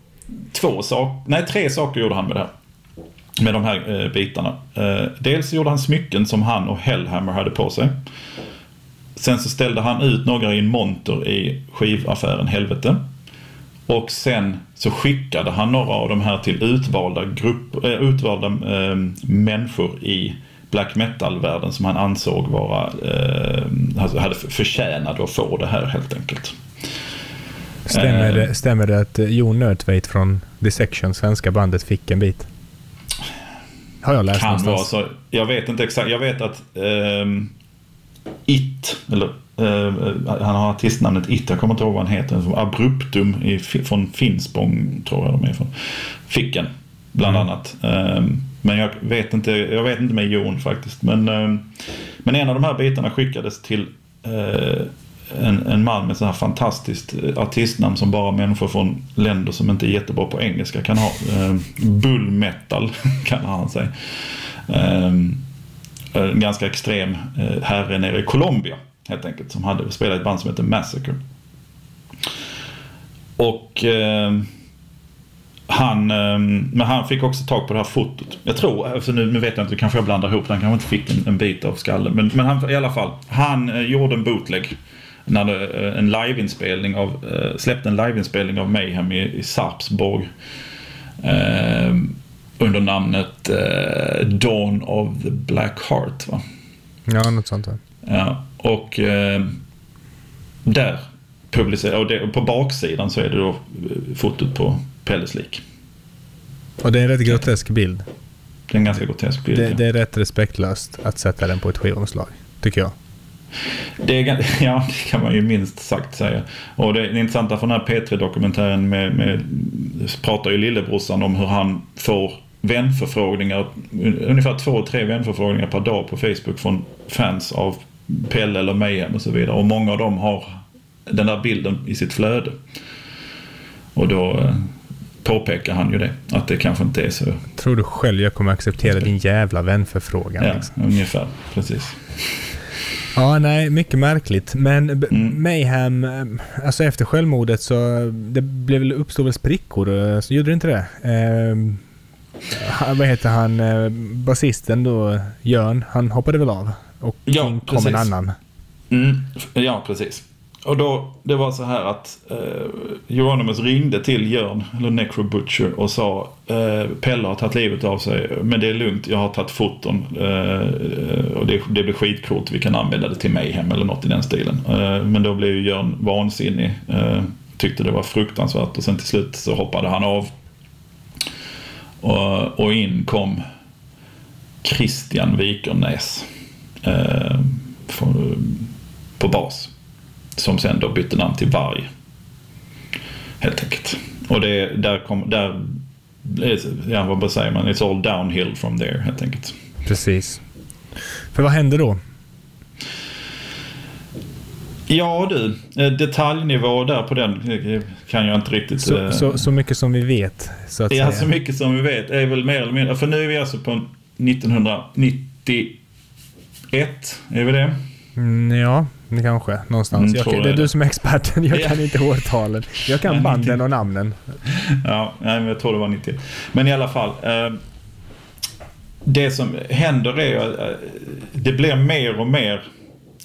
två saker, nej tre saker gjorde han med det här med de här eh, bitarna. Eh, dels gjorde han smycken som han och Hellhammer hade på sig. Sen så ställde han ut några i en monter i skivaffären Helvete. Och sen så skickade han några av de här till utvalda, grupp, äh, utvalda äh, människor i black metal-världen som han ansåg vara, äh, hade förtjänat att få det här helt enkelt. Stämmer det, stämmer det att Jon Nötveit från Dissection, svenska bandet, fick en bit? Har jag läst kan någonstans. Vara så. Jag vet inte exakt. Jag vet att um, It, eller han har artistnamnet It, jag kommer inte ihåg vad han heter. Abruptum i, från Finspång tror jag de är från. Fick en, bland mm. annat. Um, men jag vet, inte, jag vet inte med Jon faktiskt. Men, um, men en av de här bitarna skickades till uh, en, en man med så här fantastiskt artistnamn som bara människor från länder som inte är jättebra på engelska kan ha. Eh, bull metal (laughs) kallar han sig. Eh, en ganska extrem eh, herre nere i Colombia helt enkelt som hade spelat ett band som heter Massacre. Och eh, han, eh, men han fick också tag på det här fotot. Jag tror, alltså nu, nu vet jag inte, kanske jag blandar ihop Han kanske inte fick en, en bit av skallen. Men, men han, i alla fall, han eh, gjorde en bootleg när det, eh, en liveinspelning av, eh, släppte en liveinspelning av Mayhem i, i Sarpsborg. Eh, under namnet eh, Dawn of the Black Heart va? Ja, något sånt där. Ja, och eh, där publicerar, och, det, och på baksidan så är det då eh, fotot på Pelles lik. Och det är en rätt grotesk bild. Det är en ganska grotesk bild. Det, ja. det är rätt respektlöst att sätta den på ett skivomslag, tycker jag. Det, är, (laughs) ja, det kan man ju minst sagt säga. Och det, det intressanta för den här P3-dokumentären med, med, pratar ju lillebrorsan om hur han får vänförfrågningar, ungefär två, tre vänförfrågningar per dag på Facebook från fans av Pelle eller Mayhem och så vidare. Och många av dem har den där bilden i sitt flöde. Och då påpekar han ju det. Att det kanske inte är så... Tror du själv jag kommer acceptera din jävla vänförfrågan? Ja, liksom? ungefär. Precis. Ja, nej, mycket märkligt. Men Mm. Mayhem, eh, alltså efter självmordet så det blev uppstod väl sprickor? eh, Så gjorde det inte det? Eh, vad heter han, eh, basisten då, Jörn, han hoppade väl av? Och Ja, in kom en precis. annan. Mm, ja, precis. Och då, det var så här att eh, Euronymous ringde till Jörn, eller Necro Butcher, och sa eh, Pelle har tagit livet av sig, men det är lugnt, jag har tagit foton eh, och det, det blir skitcoolt, vi kan använda det till Mayhem eller något i den stilen. Eh, men då blev ju Jörn vansinnig, eh, tyckte det var fruktansvärt och sen till slut så hoppade han av. Och, och in kom Christian Wikernäs på bas. Som sen då bytte namn till Varg. Helt enkelt. Och det, där kom, där, ja vad säger man, it's all downhill from there helt enkelt. Precis. För vad hände då? Ja du, eh, detaljnivå där på den eh, kan jag inte riktigt... Så, eh, så, så mycket som vi vet, så att Ja, säga. så mycket som vi vet är väl mer eller mindre, för nu är vi alltså på 1991, är vi det? Mm, ja, kanske. Någonstans. Mm, jag, det är du som är experten. Jag Ja. kan inte årtalen. Jag kan banden och namnen. Ja, nej, men jag tror det var 90. Men i alla fall. Eh, det som händer är att eh, det blir mer och mer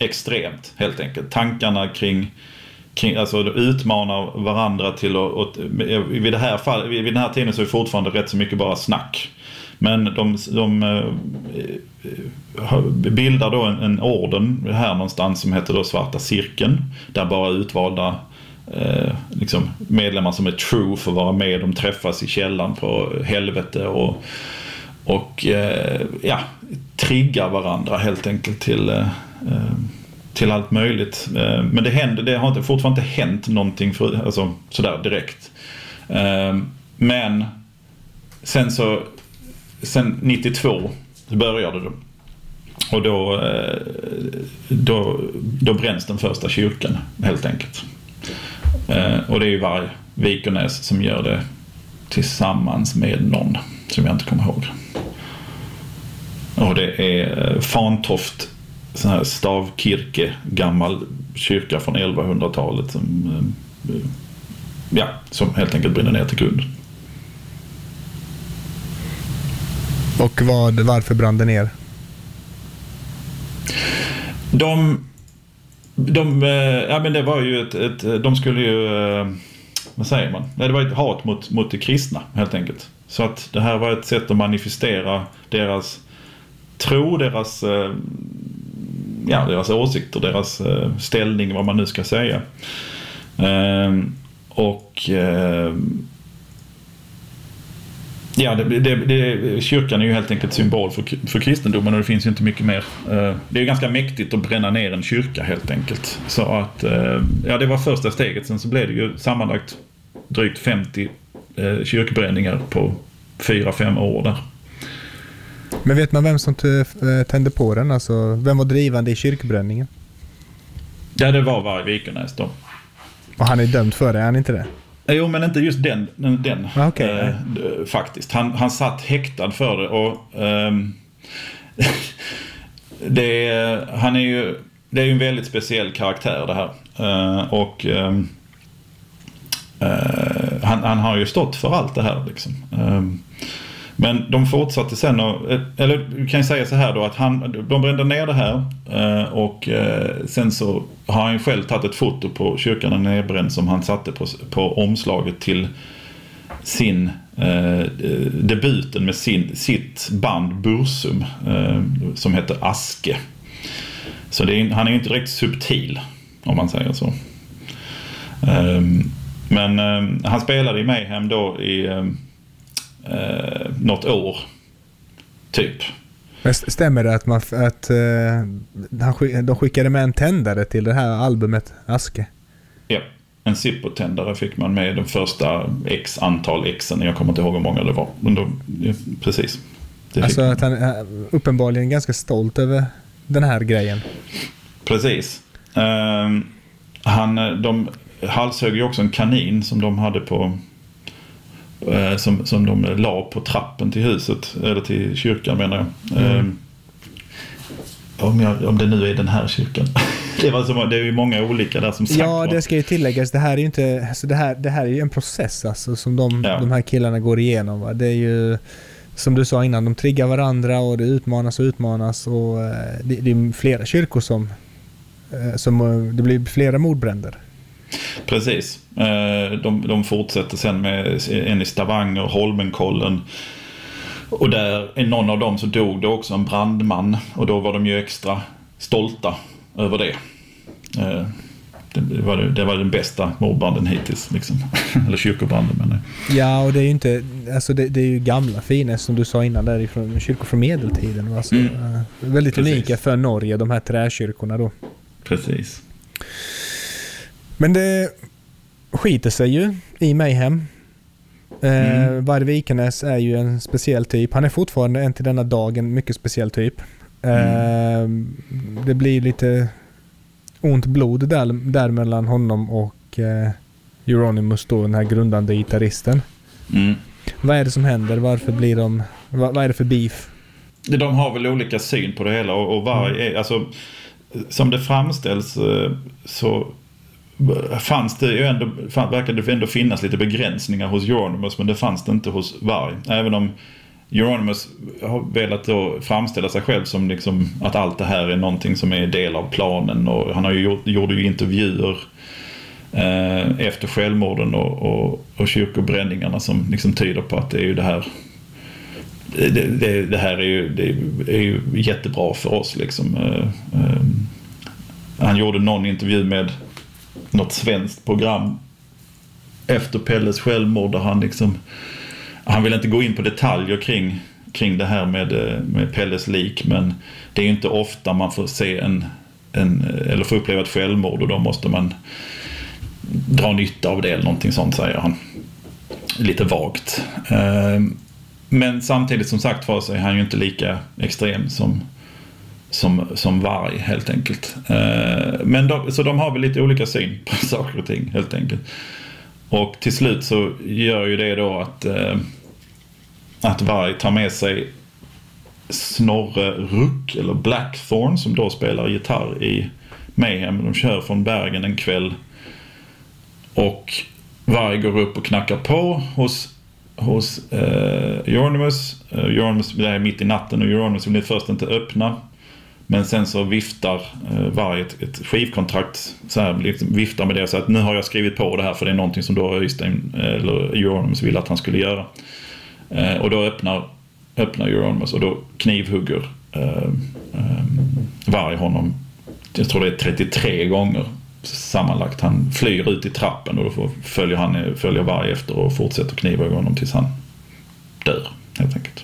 extremt helt enkelt. Tankarna kring, kring alltså utmanar varandra till att vid, det här fall, vid den här tiden så är det fortfarande rätt så mycket bara snack. Men de, de eh, eh, eh, bildar då en, en orden här någonstans som heter då Svarta Cirkeln. Där bara utvalda eh, liksom medlemmar som är true får vara med. De träffas i källan på helvete och, och eh, ja, triggar varandra helt enkelt till, eh, eh, till allt möjligt. Eh, men det, händer, det har inte, fortfarande inte hänt någonting för, alltså, sådär direkt. Eh, men sen så, sen 92 så började det. Och då, eh, då, då bränns den första kyrkan helt enkelt. Eh, och det är ju Varg Vikernäs som gör det tillsammans med någon som jag inte kommer ihåg. Och det är eh, Fantoft sån här stavkirke, gammal kyrka från 1100-talet som, ja, som helt enkelt brinner ner till grunden. Och vad, varför brann det ner? De, de, eh, ja men det var ju ett, ett de skulle ju, eh, vad säger man? Det var ett hat mot, mot de kristna helt enkelt. Så att det här var ett sätt att manifestera deras tro, deras, eh, ja, deras åsikter, deras ställning, vad man nu ska säga. Ehm, och Ja, det, det, det, kyrkan är ju helt enkelt symbol för, för kristendomen och det finns ju inte mycket mer. Eh, Det är ju ganska mäktigt att bränna ner en kyrka helt enkelt. Så att, eh, ja det var första steget. Sen så blev det ju sammanlagt drygt 50 eh, kyrkbränningar på 4-5 år där. Men vet man vem som tände på den? Alltså, vem var drivande i kyrkbränningen? Ja, det var Varg Vikernäs då. Och han är dömd för det, är han inte det? Jo, men inte just den. den, Ah, okej, eh, faktiskt. Han, han satt häktad för det. Och, ehm, (laughs) det, är, han är ju, det är ju en väldigt speciell karaktär det här. Eh, och ehm, eh, han, han har ju stått för allt det här. Liksom. Men de fortsatte sen och, eh, eller du kan ju säga så här då att han, de brände ner det här eh, och eh, sen så har han ju själv tagit ett foto på kyrkan den nedbränd som han satte på, på omslaget till sin eh, debuten med sin, sitt band Bursum eh, som heter Aske. Så det är, han är ju inte direkt subtil om man säger så. Ehm, eh, men han spelade i Mayhem då i ehm, eh, något år. Typ. Stämmer det att, man, att eh, de skickade med en tändare till det här albumet Aske? Ja. En Zippo-tändare fick man med de första x antal exen. Jag kommer inte ihåg hur många det var. Men då, precis. Alltså att han är uppenbarligen ganska stolt över den här grejen. Precis. Ehm, han, de halshögg ju också en kanin som de hade på Eh, som, som de la på trappen till huset, eller till kyrkan menar jag. Mm. Eh, om, jag, om det nu är den här kyrkan. (laughs) Det, var så, det är ju många olika där som sagt Ja, det ska ju tilläggas. Det här är ju inte... Alltså det, här, det här är ju en process alltså, som de, Ja. de här killarna går igenom. Va? Det är ju... Som du sa innan, de triggar varandra och det utmanas och utmanas. Och, eh, det, det är flera kyrkor som... eh, som eh, det blir flera mordbränder. Precis. Eh, De, de fortsätter sen med en i Stavanger, Holmenkollen. Och där, i någon av dem så dog det också en brandman. Och då var de ju extra stolta över det. Eh, Det var, det, var den bästa mordbranden hittills. Liksom. (laughs) Eller kyrkobranden menar jag. Ja, och det är ju inte... Alltså det, det är ju gamla fina som du sa innan därifrån. Kyrkor från medeltiden. Alltså, Mm. eh, väldigt Precis. unika för Norge, de här träkyrkorna då. Precis. Men det skiter sig ju i Mayhem. Eh, Mm. Varg Vikenäs är ju en speciell typ. Han är fortfarande en till denna dag en mycket speciell typ. Eh, Det blir lite ont blod där, där mellan honom och eh, Euronymous då, den här grundande gitarristen. Mm. Vad är det som händer? Varför blir de... Vad, vad är det för beef? De har väl olika syn på det hela och, och varje, är, alltså, som det framställs eh, så fanns det ju ändå, fann, verkade det ändå finnas lite begränsningar hos Euronymous men det fanns det inte hos Varg. Även om Euronymous har velat då framställa sig själv som liksom att allt det här är någonting som är del av planen och han har ju gjort, gjorde ju intervjuer eh, efter självmorden och, och, och kyrkobränningarna som liksom tyder på att det är ju det här det, det, det här är ju, det är ju jättebra för oss liksom. Eh, eh, Han gjorde någon intervju med något svenskt program efter Pelles självmord där han liksom han vill inte gå in på detaljer kring, kring det här med, eh, med Pelles lik men det är ju inte ofta man får se en, en eller får uppleva ett självmord och då måste man dra nytta av det eller någonting sånt säger han. Lite vagt. Eh, men samtidigt som sagt var så är han ju inte lika extrem som, som, som varg helt enkelt. Eh, Men de, så de har väl lite olika syn på (laughs) saker och ting helt enkelt. Och till slut så gör ju det då att, eh, att varg tar med sig Snorre Ruck eller Blackthorn som då spelar gitarr i Mayhem. De kör från Bergen en kväll. Och Varg går upp och knackar på hos, hos eh, Euronymous. Eh, Euronymous det är mitt i natten och Euronymous vill först inte öppna. Men sen så viftar eh, Varg ett, ett skivkontrakt, så här, liksom viftar med det och säger att nu har jag skrivit på det här för det är någonting som då Öystein eh, eller Euronymous ville att han skulle göra. Eh, och då öppnar, öppnar Euronymous och då knivhugger eh, eh, Varg honom, jag tror det är 33 gånger sammanlagt. Han flyr ut i trappen och då följer, han, följer Varg efter och fortsätter kniva honom tills han dör helt enkelt.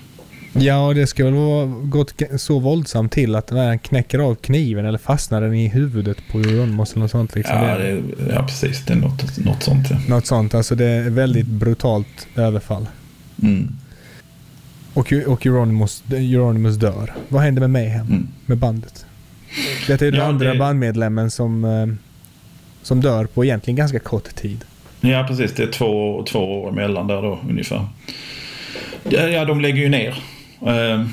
Ja, det ska väl vara gått så våldsamt till att när han knäcker av kniven eller fastnar den i huvudet på Euronymous eller något sånt. Liksom. Ja, Det- ja precis. Det är något, något sånt. Ja. Något sånt. Alltså det är väldigt brutalt överfall. Mm, Och, och Euronymous, Euronymous dör. Vad händer med Mayhem? mm. Med bandet? Det är den Ja, andra det- bandmedlemmen som, eh, som dör på egentligen ganska kort tid. Ja, precis. Det är två, två år emellan där då ungefär. Ja de lägger ju ner. Eh,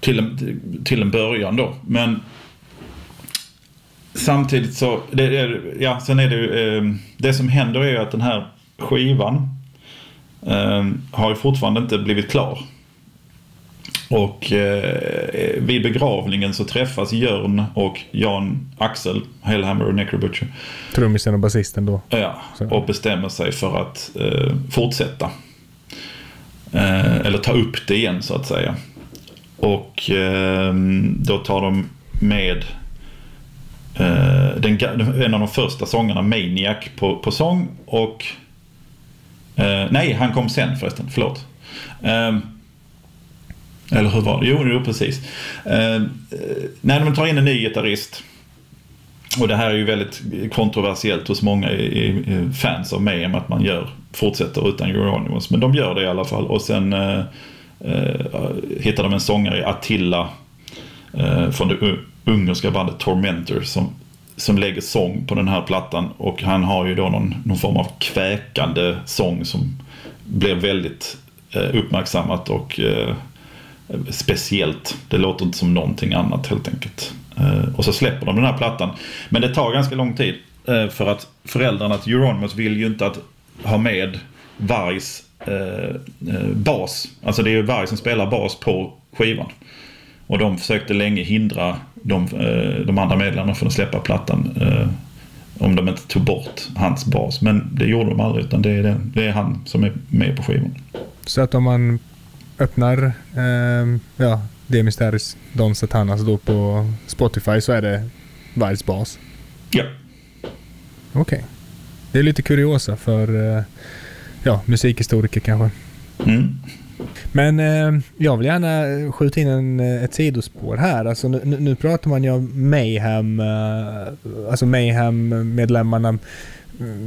till, en, till en början då. Men samtidigt så, det är, ja, sen är det ju, eh, det som händer är ju att den här skivan eh, har ju fortfarande inte blivit klar. Och eh, vid begravningen så träffas Jörn och Jan Axel, Hellhammer och Necrobutcher. Trummisen och basisten då. Ja, och bestämmer sig för att eh, fortsätta. Eh, eller ta upp det igen så att säga. Och eh, då tar de med eh, den, en av de första sångarna, Maniac, på, på sång. Och... Eh, nej, han kom sen förresten, förlåt. Eh, eller hur var det? Jo, jo precis. Ehm, eh, när de tar in en ny gitarrist och det här är ju väldigt kontroversiellt hos många i, i fans av Mayhem att man gör, fortsätter utan Euronymous. Men de gör det i alla fall. Och sen eh, eh, hittar de en sångare, Attila, eh, från det ungerska bandet Tormentor som, som lägger sång på den här plattan. Och han har ju då någon, någon form av kväkande sång som blir väldigt eh, uppmärksammat och eh, speciellt. Det låter inte som någonting annat helt enkelt. Eh, och så släpper de den här plattan. Men det tar ganska lång tid eh, för att föräldrarna till Euronymous vill ju inte att ha med Vargs eh, eh, bas. Alltså det är ju Varg som spelar bas på skivan. Och de försökte länge hindra de, eh, de andra medlemmarna från att släppa plattan. Eh, om de inte tog bort hans bas. Men det gjorde de aldrig utan det är, det, det är han som är med på skivan. Så att om man öppnar eh, ja, det Mysteris Don Satanas då på Spotify så är det Vargs bas? Ja. Okej. Okay. Det är lite kuriosa för eh, ja, musikhistoriker kanske. Mm. Men eh, jag vill gärna skjuta in en, ett sidospår här. Alltså, nu, nu pratar man ju om Mayhem, eh, alltså Mayhem-medlemmarna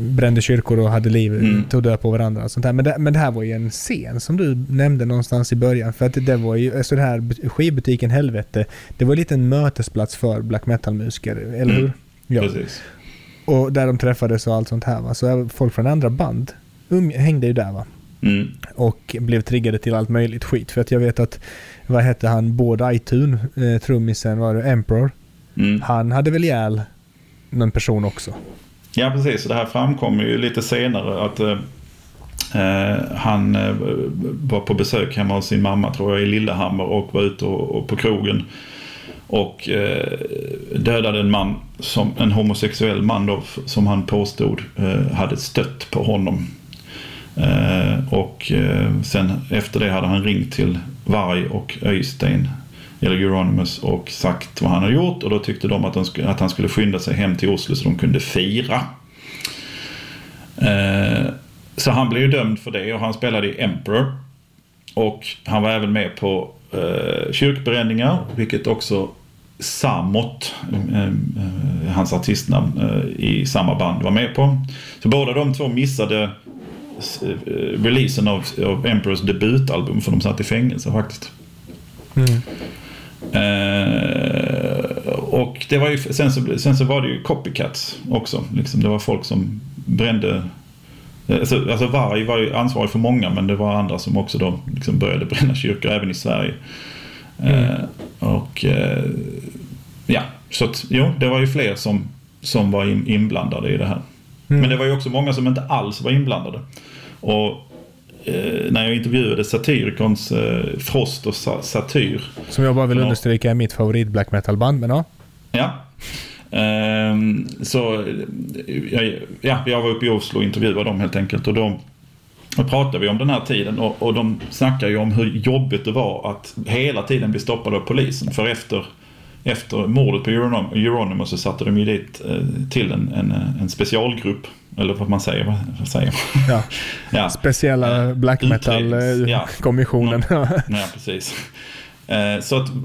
brände kyrkor och hade liv, mm. tog död på varandra. Och sånt här. Men, det, men det här var ju en scen som du nämnde någonstans i början. För att det, var ju, alltså det här skivbutiken Helvete, det var lite en mötesplats för black metal-musiker, eller mm. hur? Ja. Precis. Och där de träffades och allt sånt här va. Så folk från andra band um, hängde ju där va. Mm. Och blev triggade till allt möjligt skit. För att jag vet att, vad hette han, Bård Aitun, eh, trummisen, var det Emperor? Mm. Han hade väl ihjäl någon person också. Ja precis, det här framkommer ju lite senare att eh, eh, han eh, var på besök hemma hos sin mamma tror jag i Lillehammer och var ute och, och på krogen. Och eh, dödade en man, som, en homosexuell man då, som han påstod eh, hade stött på honom. Eh, och eh, sen efter det hade han ringt till Varg och Öystein eller Euronymous och sagt vad han hade gjort och då tyckte de att han, skulle, att han skulle skynda sig hem till Oslo så de kunde fira. Eh, så han blev ju dömd för det och han spelade i Emperor. Och han var även med på eh, kyrkbränningar, vilket också Samot, eh, eh hans artistnamn, eh, i samma band var med på. Så båda de två missade releasen av, av Emperors debutalbum för de satt i fängelse faktiskt. Mm. Eh, och det var ju, sen, så, sen så var det ju copycats också. Liksom, det var folk som brände Alltså, alltså Varg var ju ansvarig för många men det var andra som också då liksom började bränna kyrkor även i Sverige. Mm. Eh, och eh, ja, så att jo, det var ju fler som, som var in, inblandade i det här. Mm. Men det var ju också många som inte alls var inblandade. Och eh, när jag intervjuade Satyricons eh, Frost och Sa Satyr. Som jag bara vill understryka är mitt favorit black metal-band, men ja. Ja. Um, så ja, ja, jag var uppe i Oslo och intervjuade dem helt enkelt. Och då, då pratade vi om den här tiden och, och de snackar ju om hur jobbigt det var att hela tiden bli stoppad av polisen. För efter, efter mordet på Euronymous så satte de ju dit eh, till en, en, en specialgrupp eller vad man säger. Vad säger man? Ja. (laughs) ja. Speciella black metal-kommissionen. Ja. ja, precis. Eh, så att eh,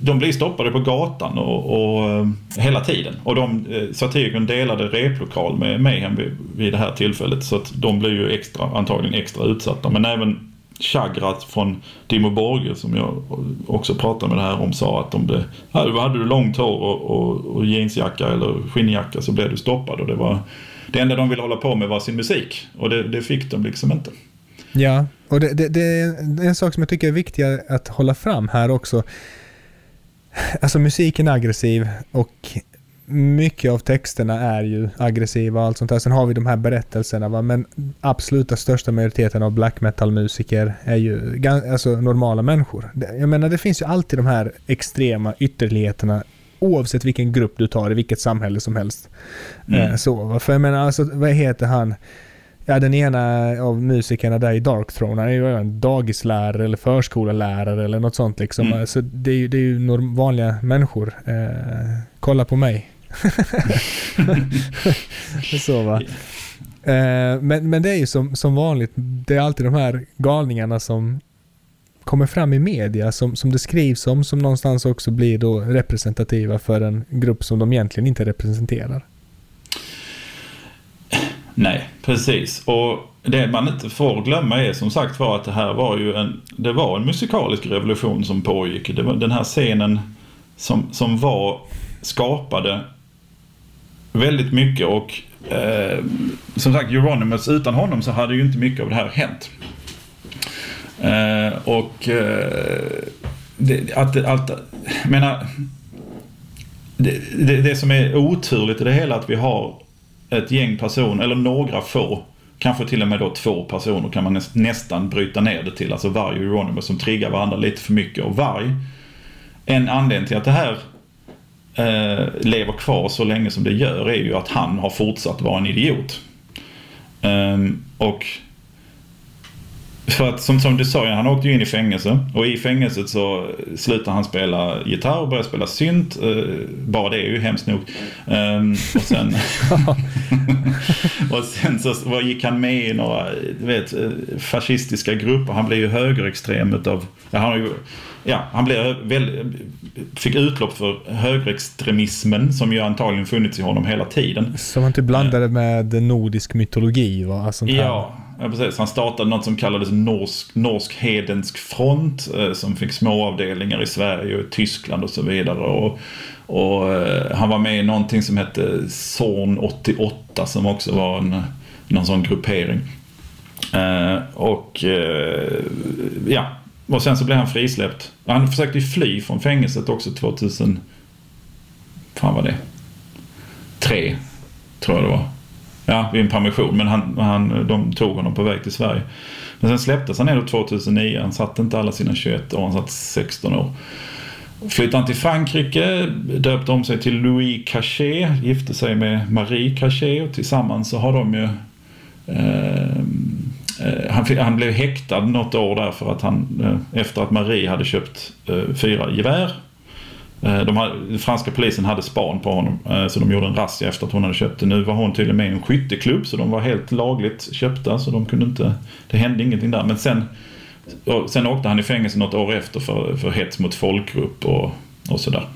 de blir stoppade på gatan och, och eh, hela tiden. Och de, Satyricon delade replokal med Mayhem vid, vid det här tillfället. Så att de blir ju extra, antagligen extra utsatta. Men även Chagrat från Dimo Borge som jag också pratade med det här om sa att om det, hade du långt hår och, och, och jeansjacka eller skinnjacka så blev du stoppad. Och det var det enda de ville hålla på med var sin musik. Och det, det fick de liksom inte. Ja, och det, det, det, är en sak som jag tycker är viktig att hålla fram här också. Alltså musiken är aggressiv och mycket av texterna är ju aggressiva och allt sånt där. Sen har vi de här berättelserna va? men absoluta största majoriteten av black metal-musiker är ju alltså, normala människor. Jag menar det finns ju alltid de här extrema ytterligheterna oavsett vilken grupp du tar i vilket samhälle som helst. Mm. Eh, så, för jag menar, alltså, vad heter han? Ja, den ena av musikerna där i Dark Throne, han är ju en dagislärare eller förskollärare eller något sånt liksom. Mm. Alltså, det, är ju, det är ju vanliga människor. Eh, kolla på mig. (laughs) så va. Eh, men, men det är ju som, som vanligt, det är alltid de här galningarna som kommer fram i media som, som det skrivs om som någonstans också blir då representativa för en grupp som de egentligen inte representerar. Nej, precis. Och det man inte får glömma är som sagt var att det här var ju en, det var en musikalisk revolution som pågick. Det var den här scenen som, som var skapade väldigt mycket och eh, som sagt, Euronymous, utan honom så hade ju inte mycket av det här hänt. Eh, och eh, det, att, att, menar, det, det, det, som är oturligt i det hela är att vi har ett gäng personer, eller några få, kanske till och med då två personer kan man nästan bryta ner det till. Alltså varg och Euronymous som triggar varandra lite för mycket. Och varg, en anledning till att det här eh, lever kvar så länge som det gör är ju att han har fortsatt vara en idiot. Um, och för att som, som du sa, han åkte ju in i fängelse och i fängelset så slutade han spela gitarr och började spela synt. Uh, bara det är ju hemskt nog. Um, och sen, (laughs) och sen så gick han med i några vet, eh, fascistiska grupper. Han blev ju högerextrem utav, han, ju, ja, han blev väl, fick utlopp för högerextremismen som ju antagligen funnits i honom hela tiden. Som han typ blandade med nordisk mytologi va? Alltså, ja. Ja, precis. Han startade något som kallades Norsk, Norsk Hedensk Front eh, som fick småavdelningar i Sverige och Tyskland och så vidare. Och, och eh, han var med i någonting som hette Zorn 88 som också var en, någon sån gruppering. Eh, och eh, ja, och sen så blev han frisläppt. Han försökte fly från fängelset också 2000... Fan var det? Tre, tror jag det var. Ja, vid en permission. Men han, han, de tog honom på väg till Sverige. Men sen släpptes han ändå 2009. Han satt inte alla sina 21 år, han satt 16 år. Flyttade han till Frankrike, döpte om sig till Louis Cachet, gifte sig med Marie Cachet och tillsammans så har de ju eh Eh, han, han, blev häktad något år där för att han, eh, efter att Marie hade köpt eh, fyra gevär de hade, franska polisen hade span på honom så de gjorde en razzia efter att hon hade köpt det. Nu var hon tydligen med i en skytteklubb så de var helt lagligt köpta så de kunde inte, det hände ingenting där. Men sen, sen åkte han i fängelse något år efter för, för hets mot folkgrupp och, och sådär.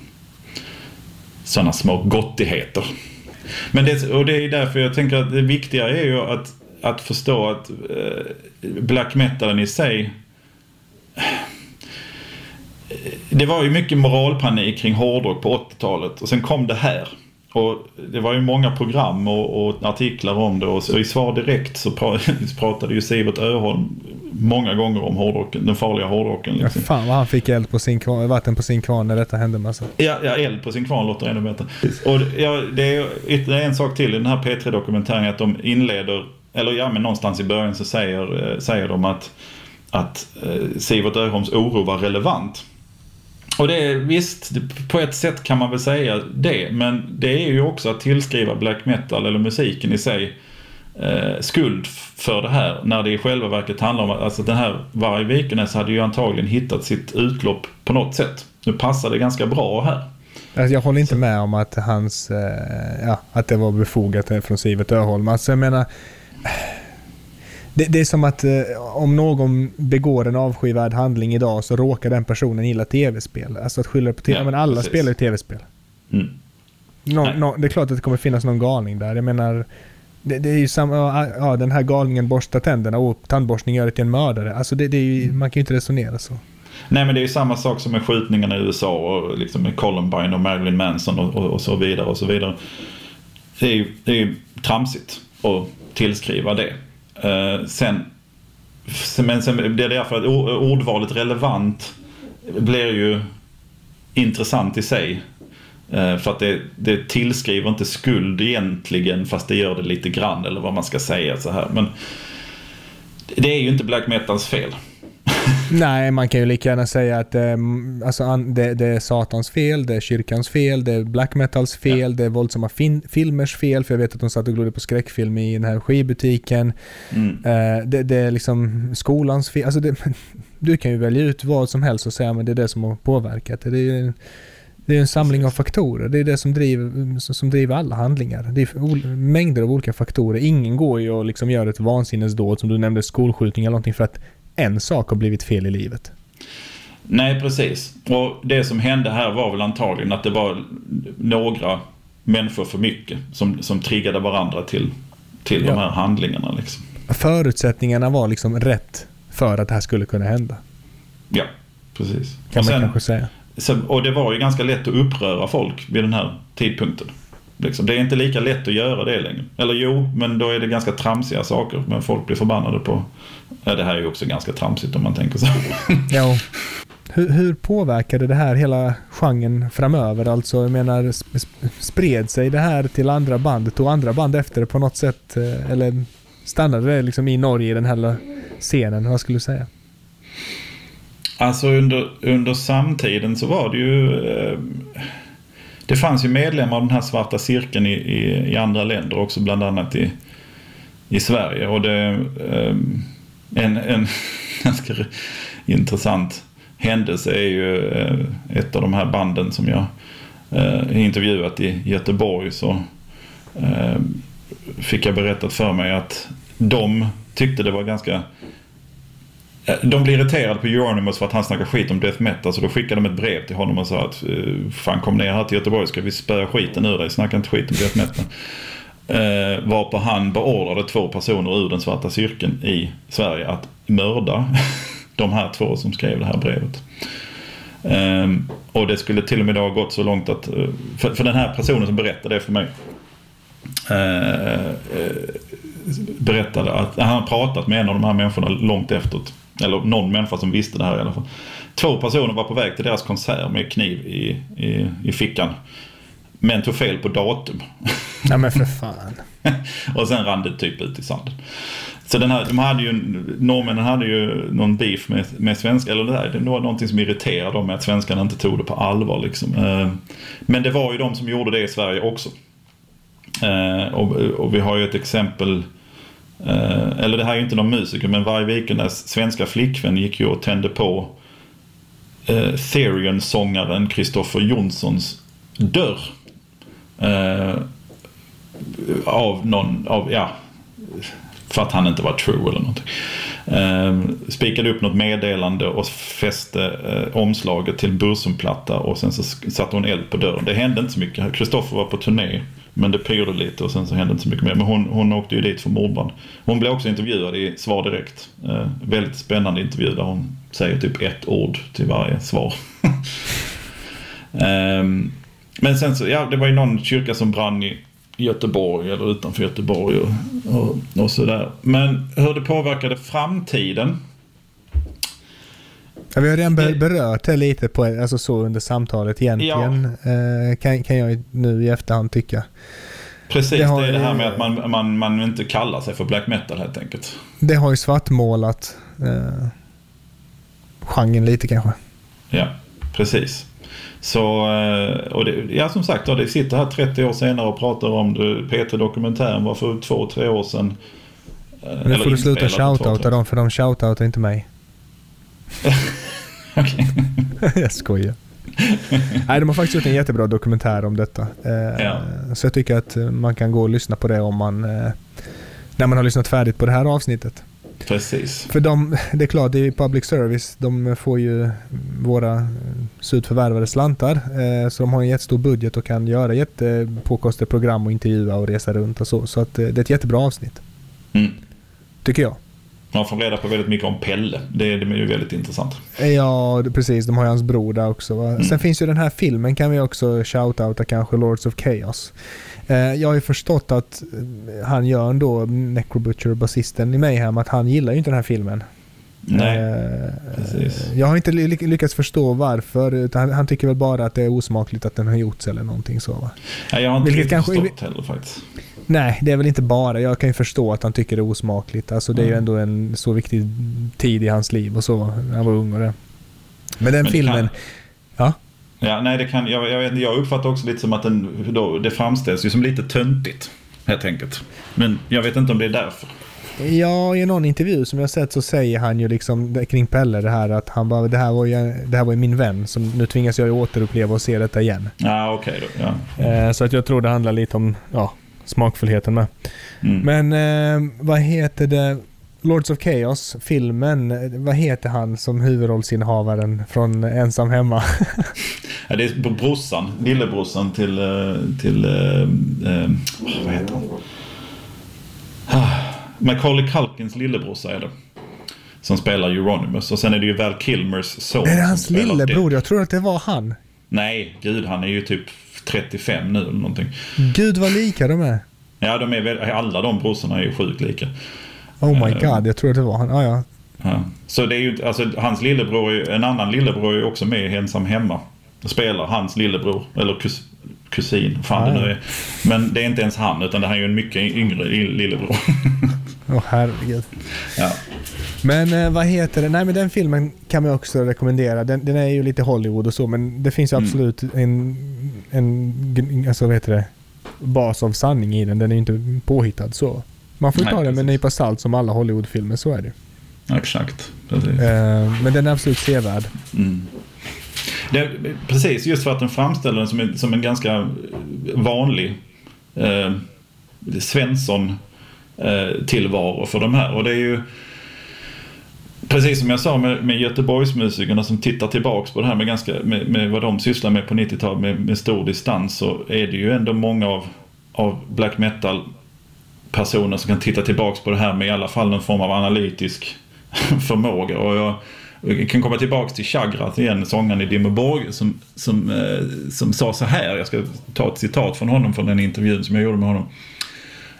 Sådana små gottigheter. Men det, och det är därför jag tänker att det viktiga är ju att, att förstå att eh, black metalen i sig det var ju mycket moralpanik kring hårdrock på 80-talet och sen kom det här. Och det var ju många program och, och artiklar om det och, så, i Svar Direkt så (laughs) pratade ju Sivert Öholm många gånger om hårdrocken, den farliga hårdrocken. Liksom. Ja, fan vad han fick eld på sin kvarn, vatten på sin kvarn när detta hände. Massa. Ja, ja, eld på sin kvarn låter ännu bättre. Och ja, det är ytterligare en sak till i den här P3-dokumentären att de inleder, eller ja men någonstans i början så säger, eh, säger de att, att eh, Sivert Öholms oro var relevant. Och det är visst, på ett sätt kan man väl säga det. Men det är ju också att tillskriva black metal eller musiken i sig eh, skuld för det här. När det i själva verket handlar om att alltså den här Varg Vikenäs hade ju antagligen hittat sitt utlopp på något sätt. Nu passar det ganska bra här. Alltså jag håller inte med om att hans, eh, ja, att det var befogat från Sivert Öholm. Alltså jag menar det, det, är som att eh, om någon begår en avskyvärd handling idag så råkar den personen gilla tv-spel. Alltså att skylla på tv. Ja, men alla precis. spelar ju tv-spel. Mm. No, no, det är klart att det kommer finnas någon galning där. Jag menar, det, det är ju samma, ja, den här galningen borstar tänderna och tandborstning gör det till en mördare. Alltså det, det är ju, man kan ju inte resonera så. Nej men det är ju samma sak som med skjutningarna i USA och liksom med Columbine och Marilyn Manson och, och, och så vidare och så vidare. Det är ju, det är ju tramsigt att tillskriva det. Eh, sen, men sen blir det därför att ordvalet relevant blir ju intressant i sig. Eh, för att det, det tillskriver inte skuld egentligen fast det gör det lite grann eller vad man ska säga så här. Men det är ju inte black metals fel. Nej, man kan ju lika gärna säga att eh, alltså, det, det, är Satans fel, det är kyrkans fel, det är black metals fel, ja. det är våldsamma fin filmers fel, för jag vet att de satt och glodde på skräckfilm i den här skivbutiken. Mm. Eh, det, det, är liksom skolans fel. Alltså det, (laughs) du kan ju välja ut vad som helst och säga att det är det som har påverkat. Det är ju det är en samling av faktorer. Det är det som driver, som driver alla handlingar. Det är mängder av olika faktorer. Ingen går ju och liksom gör ett vansinnesdåd som du nämnde, skolskjutning eller någonting för att en sak har blivit fel i livet. Nej, precis. Och det som hände här var väl antagligen att det var några människor för mycket som, som triggade varandra till, till ja. de här handlingarna. Liksom. Förutsättningarna var liksom rätt för att det här skulle kunna hända. Ja, precis. Kan och man kanske säga. och det var ju ganska lätt att uppröra folk vid den här tidpunkten. Liksom. Det är inte lika lätt att göra det längre. Eller jo, men då är det ganska tramsiga saker. Men folk blir förbannade på... Ja, det här är ju också ganska tramsigt om man tänker så. (laughs) ja. Hur, hur påverkade det här hela genren framöver? Alltså, jag menar, spred sig det här till andra band? Tog andra band efter det på något sätt? Eh, eller stannade det liksom i Norge, i den här scenen? Vad skulle du säga? Alltså under, under samtiden så var det ju... Eh, det fanns ju medlemmar av den här svarta cirkeln i, i, i andra länder också, bland annat i, i Sverige. Och det... Eh, en, en (laughs) ganska intressant händelse är ju eh, ett av de här banden som jag eh, intervjuat i Göteborg. Så eh, fick jag berättat för mig att de tyckte det var ganska de blir irriterade på Euronymous för att han snackar skit om death metal så då skickade de ett brev till honom och sa att fan kom ner här till Göteborg ska vi spöa skiten ur dig, snacka inte skit om death metal. Eh, varpå han beordrade två personer ur den svarta cirkeln i Sverige att mörda (laughs) de här två som skrev det här brevet. Eh, och det skulle till och med ha gått så långt att, eh, för, för den här personen som berättade det för mig eh, eh, berättade att han har pratat med en av de här människorna långt efteråt. Eller någon människa som visste det här i alla fall. Två personer var på väg till deras konsert med kniv i, i, i fickan. Men tog fel på datum. Ja men för fan. (laughs) och sen rann det typ ut i sanden. Så den här, de hade ju, norrmännen hade ju någon beef med, med svenska, eller det, där, det var någonting som irriterade dem med att svenskarna inte tog det på allvar liksom. Eh, men det var ju de som gjorde det i Sverige också. Eh, och, och vi har ju ett exempel Eh, eller det här är inte någon musiker men Varg Vikernes svenska flickvän gick ju och tände på Therion-sångaren Kristoffer Jonssons dörr. Eh, av någon, av, ja, för att han inte var true eller någonting. Eh, spikade upp något meddelande och fäste eh, omslaget till Bursumplatta och sen så satte hon eld på dörren. Det hände inte så mycket. Kristoffer var på turné men det pyrde lite och sen så hände inte så mycket mer. Men hon, hon åkte ju dit för mordbrand. Hon blev också intervjuad i Svar Direkt. Eh, väldigt spännande intervju där hon säger typ ett ord till varje svar. (laughs) eh, men sen så, ja det var ju någon kyrka som brann i Göteborg eller utanför Göteborg och, och, och sådär. Men hur det påverkade framtiden Ja, vi har redan berört det lite på, alltså så under samtalet egentligen. Ja. Eh, kan, kan jag nu i efterhand tycka. Precis, det, har, det är det här med att man, man, man inte kallar sig för black metal helt enkelt. Det har ju svartmålat eh, genren lite kanske. Ja, precis. Så, eh, och det, ja som sagt, det sitter här 30 år senare och pratar om det. P3-dokumentären var för två, tre år sedan. Men nu får du sluta shoutouta dem för de shoutoutar inte mig. (laughs) Okej. (laughs) jag skojar. Nej, de har faktiskt gjort en jättebra dokumentär om detta. Eh, ja. Så jag tycker att man kan gå och lyssna på det om man... Eh, när man har lyssnat färdigt på det här avsnittet. Precis. För de, det är klart, det är public service. De får ju våra surt förvärvade slantar. Eh, så de har en jättestor budget och kan göra jättepåkostade program och intervjua och resa runt och så. Så att det är ett jättebra avsnitt. Mm. Tycker jag. Man får reda på väldigt mycket om Pelle. Det, det är ju väldigt intressant. Ja, precis. De har ju hans bror där också. Mm. Sen finns ju den här filmen kan vi också shoutouta kanske, Lords of Chaos. Eh, jag har ju förstått att eh, han gör ändå, Necrobutcher, basisten i Mayhem, att han gillar ju inte den här filmen. Nej, eh, precis. Jag har inte lyckats förstå varför. Han tycker väl bara att det är osmakligt att den har gjorts eller någonting så. Va? Ja, jag har inte Vilket kanske, förstått heller faktiskt. Nej, det är väl inte bara. Jag kan ju förstå att han tycker det är osmakligt. Alltså det är mm. ju ändå en så viktig tid i hans liv och så. Han var ung och det. Men den Men filmen... Kan... Ja? Ja, nej det kan... Jag, jag, vet, jag uppfattar också lite som att den, då, det framställs ju som lite töntigt. Helt enkelt. Men jag vet inte om det är därför. Ja, i någon intervju som jag sett så säger han ju liksom kring Pelle det här att han bara det här var ju, det här var ju min vän som nu tvingas jag ju återuppleva och se detta igen. Ja, okej okay då. Ja. Eh, så att jag tror det handlar lite om ja, smakfullheten med. Mm. Men eh, vad heter det? Lords of Chaos, filmen, vad heter han som huvudrollsinnehavaren från Ensam Hemma? (laughs) ja, det är brorsan, lillebrorsan till, eh, till äh, vad heter han? Ah, Macaulay Culkins lillebrorsa är det. Som spelar Euronymous. Och sen är det ju Val Kilmers son. Är det hans lillebror? Jag tror att det var han. Nej, gud han är ju typ 35 nu eller någonting. Gud vad lika de är. Ja, de är väl, alla de brorsorna är ju sjukt lika. Oh my Eh. god, jag tror att det var han. Ah, ja. Ja. Så det är ju, alltså hans lillebror, en annan lillebror är också med i Ensam Hemma. Spelar hans lillebror, eller kus, kusin, fan Ah, det ja. nu är. Men det är inte ens han, utan det här är ju en mycket yngre lillebror. (laughs) Åh herregud. ja. Men eh, vad heter det? Nej men den filmen kan man också rekommendera. Den, den är ju lite Hollywood och så men det finns ju Mm. absolut en, en gn- alltså, vad heter det? bas av sanning i den. Den är ju inte påhittad så. Man får ju Nej, ta den med en nypa salt som alla Hollywoodfilmer, så är det. Exakt. Precis. eh, Men den är absolut sevärd. Mm. Det, precis, just för att den framställer den som en, som en ganska vanlig eh, Svensson eh, tillvaro för de här. Och det är ju Precis som jag sa med, med Göteborgsmusikerna som tittar tillbaks på det här med, ganska, med, med vad de sysslar med på 90-talet med, med stor distans så är det ju ändå många av, av black metal personer som kan titta tillbaks på det här med i alla fall någon form av analytisk (laughs) förmåga. Och jag, jag kan komma tillbaks till Chagrat igen, sångaren i Dimmerborg, som, som, eh, som sa så här. Jag ska ta ett citat från honom från den intervjun som jag gjorde med honom.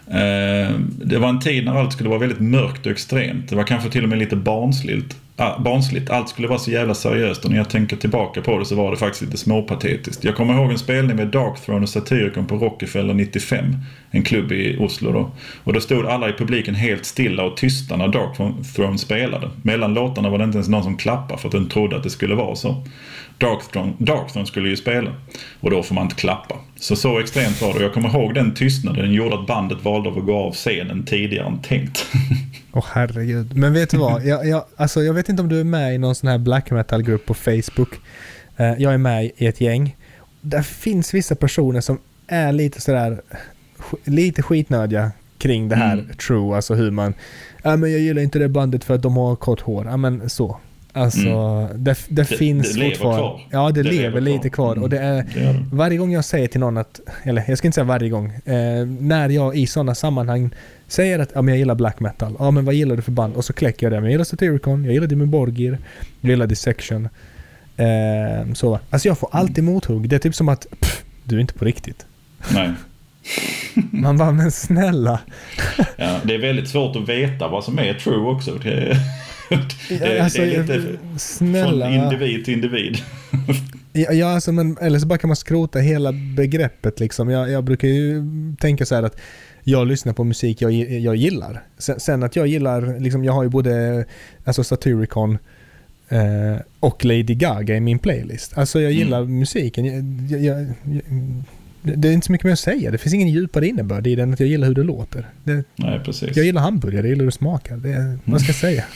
Eh, det var en tid när allt skulle vara väldigt mörkt och extremt. Det var kanske till och med lite barnsligt. Ah, barnsligt. Allt skulle vara så jävla seriöst och när jag tänker tillbaka på det så var det faktiskt lite småpatetiskt. Jag kommer ihåg en spelning med Darkthrone och Satyricon på Rockefeller 95. En klubb i Oslo då. Och då stod alla i publiken helt stilla och tysta när Darkthrone spelade. Mellan låtarna var det inte ens någon som klappade för att den trodde att det skulle vara så. Darkthrone, Darkthrone skulle ju spela och då får man inte klappa. Så så extremt var det. Jag kommer ihåg den tystnaden. Den gjorde att bandet valde att gå av scenen tidigare än tänkt. (laughs) Åh herregud. Men vet du vad? (laughs) Jag, jag, alltså, jag vet inte om du är med i någon sån här black metal-grupp på Facebook. Eh, jag är med i ett gäng. Där finns vissa personer som är lite sådär lite skitnödiga kring det här Mm. true, alltså hur man Ja men jag gillar inte det bandet för att de har kort hår. Ja men så. Alltså det, det, finns det fortfarande. kvar. Ja det, Det lever, lever lite kvar. kvar. Och det är, Det är det. varje gång jag säger till någon att, eller jag ska inte säga varje gång, eh, när jag i sådana sammanhang säger att ja, men jag gillar black metal, ja men vad gillar du för band? Och så kläcker jag det. Men jag gillar Satyricon, jag gillar Dimmy Borgir, jag gillar Dissection. Eh, så. Alltså jag får alltid mothugg. Det är typ som att, pff, du är inte på riktigt. Nej. (laughs) Man bara, men snälla. Ja, det är väldigt svårt att veta vad som är true också. Det, alltså, det är lite snälla. från individ till individ. Ja, ja alltså, men, eller så bara kan man skrota hela begreppet liksom. Jag, jag brukar ju tänka så här att jag lyssnar på musik jag, jag gillar. Sen, sen att jag gillar, liksom, jag har ju både alltså Satyricon eh, och Lady Gaga i min playlist. Alltså jag gillar musiken. Jag, jag, jag, det är inte så mycket mer att säga. Det finns ingen djupare innebörd i den att jag gillar hur det låter. Det, Nej, precis. jag gillar hamburgare, jag gillar hur det smakar. Det, vad ska jag säga? (laughs)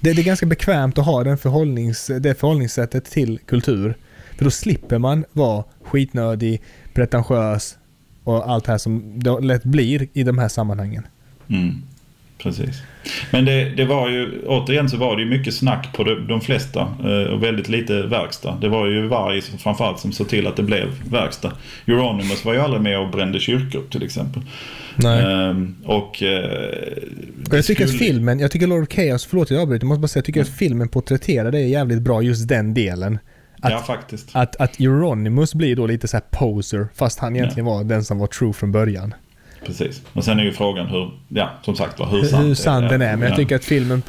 Det, det är ganska bekvämt att ha den förhållnings, det förhållningssättet till kultur. För då slipper man vara skitnödig, pretentiös och allt det här som det lätt blir i de här sammanhangen. Mm, precis. Men det, det var ju, återigen så var det ju mycket snack på de, de flesta eh, och väldigt lite verkstad. Det var ju Varg framförallt som såg till att det blev verkstad. Euronymous var ju aldrig med och brände kyrkor till exempel. Ehm, och... Och jag tycker att skulle- filmen, jag tycker Lord of Chaos, förlåt jag avbryter, jag måste bara säga, jag tycker att filmen porträtterar det jävligt bra, just den delen. Att, Ja, faktiskt. att, att Euronymous blir då lite så här poser, fast han egentligen var den som var true från början. Precis. Men sen är ju frågan hur, ja som sagt var, hur Hur, sant, hur den är, men jag Ja, tycker att filmen,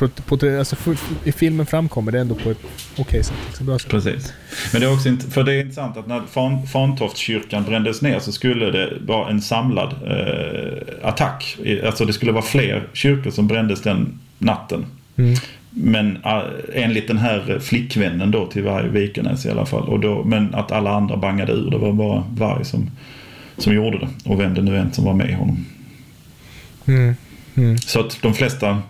alltså, i filmen framkommer det ändå på ett okej sätt. Liksom, bra sätt. Precis. Men det är också för det är intressant att när Fan, Fantoftskyrkan brändes ner så skulle det vara en samlad eh, attack. Alltså det skulle vara fler kyrkor som brändes den natten. Mm. Men uh, enligt den här flickvännen då till Varg Vikenäs i alla fall. Och då, men att alla andra bangade ur. Det var bara Varg som, som gjorde det. Och vem det nu än som var med honom. Mm. Mm. Så att de flesta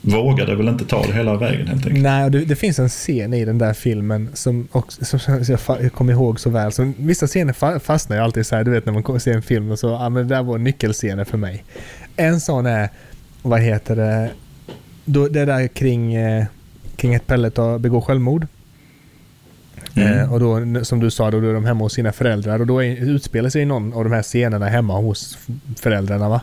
vågade väl inte ta det hela vägen helt enkelt. Nej, det, det finns en scen i den där filmen som, också, som, jag, kommer ihåg så väl. Så vissa scener fa, fastnar ju alltid så här, du vet när man ser en film och så, ja men det där var nyckelscener för mig. En sån är, vad heter det, då, det där kring, eh, kring ett pellet och begå självmord. Mm. Eh, och då, som du sa, då, är de hemma hos sina föräldrar och då är, utspelar sig någon av de här scenerna hemma hos föräldrarna va?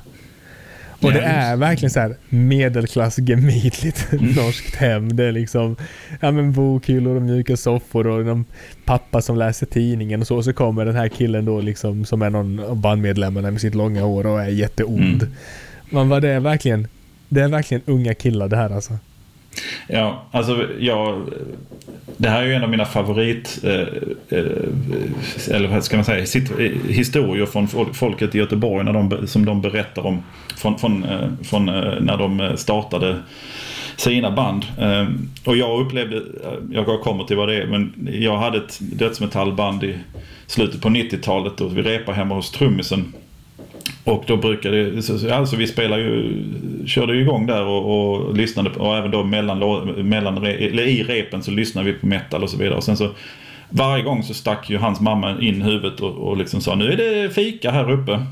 Och det är verkligen så här medelklass gemytligt (laughs) norskt hem. Det är liksom ja, men bokhyllor och mjuka soffor och någon pappa som läser tidningen och så. Och så kommer den här killen då liksom som är någon av bandmedlemmarna med sitt långa hår och är jätteond. Mm. Man var det är verkligen, det är verkligen unga killar det här alltså. Ja, alltså jag... Det här är ju en av mina favorit... Eh, eh eller vad ska man säga? Eh, historier från folket i Göteborg när de, som de berättar om. Från, från, eh, från eh, när de startade sina band. Och jag upplevde, jag kommer till vad det är, men jag hade ett dödsmetallband i slutet på 90-talet och vi repade hemma hos trummisen. Och då brukade, alltså vi spelade ju, körde ju igång där och, och lyssnade på, och även då mellan, mellan, eller i repen så lyssnade vi på metal och så vidare. Och sen så varje gång så stack ju hans mamma in huvudet och, och liksom sa nu är det fika här uppe.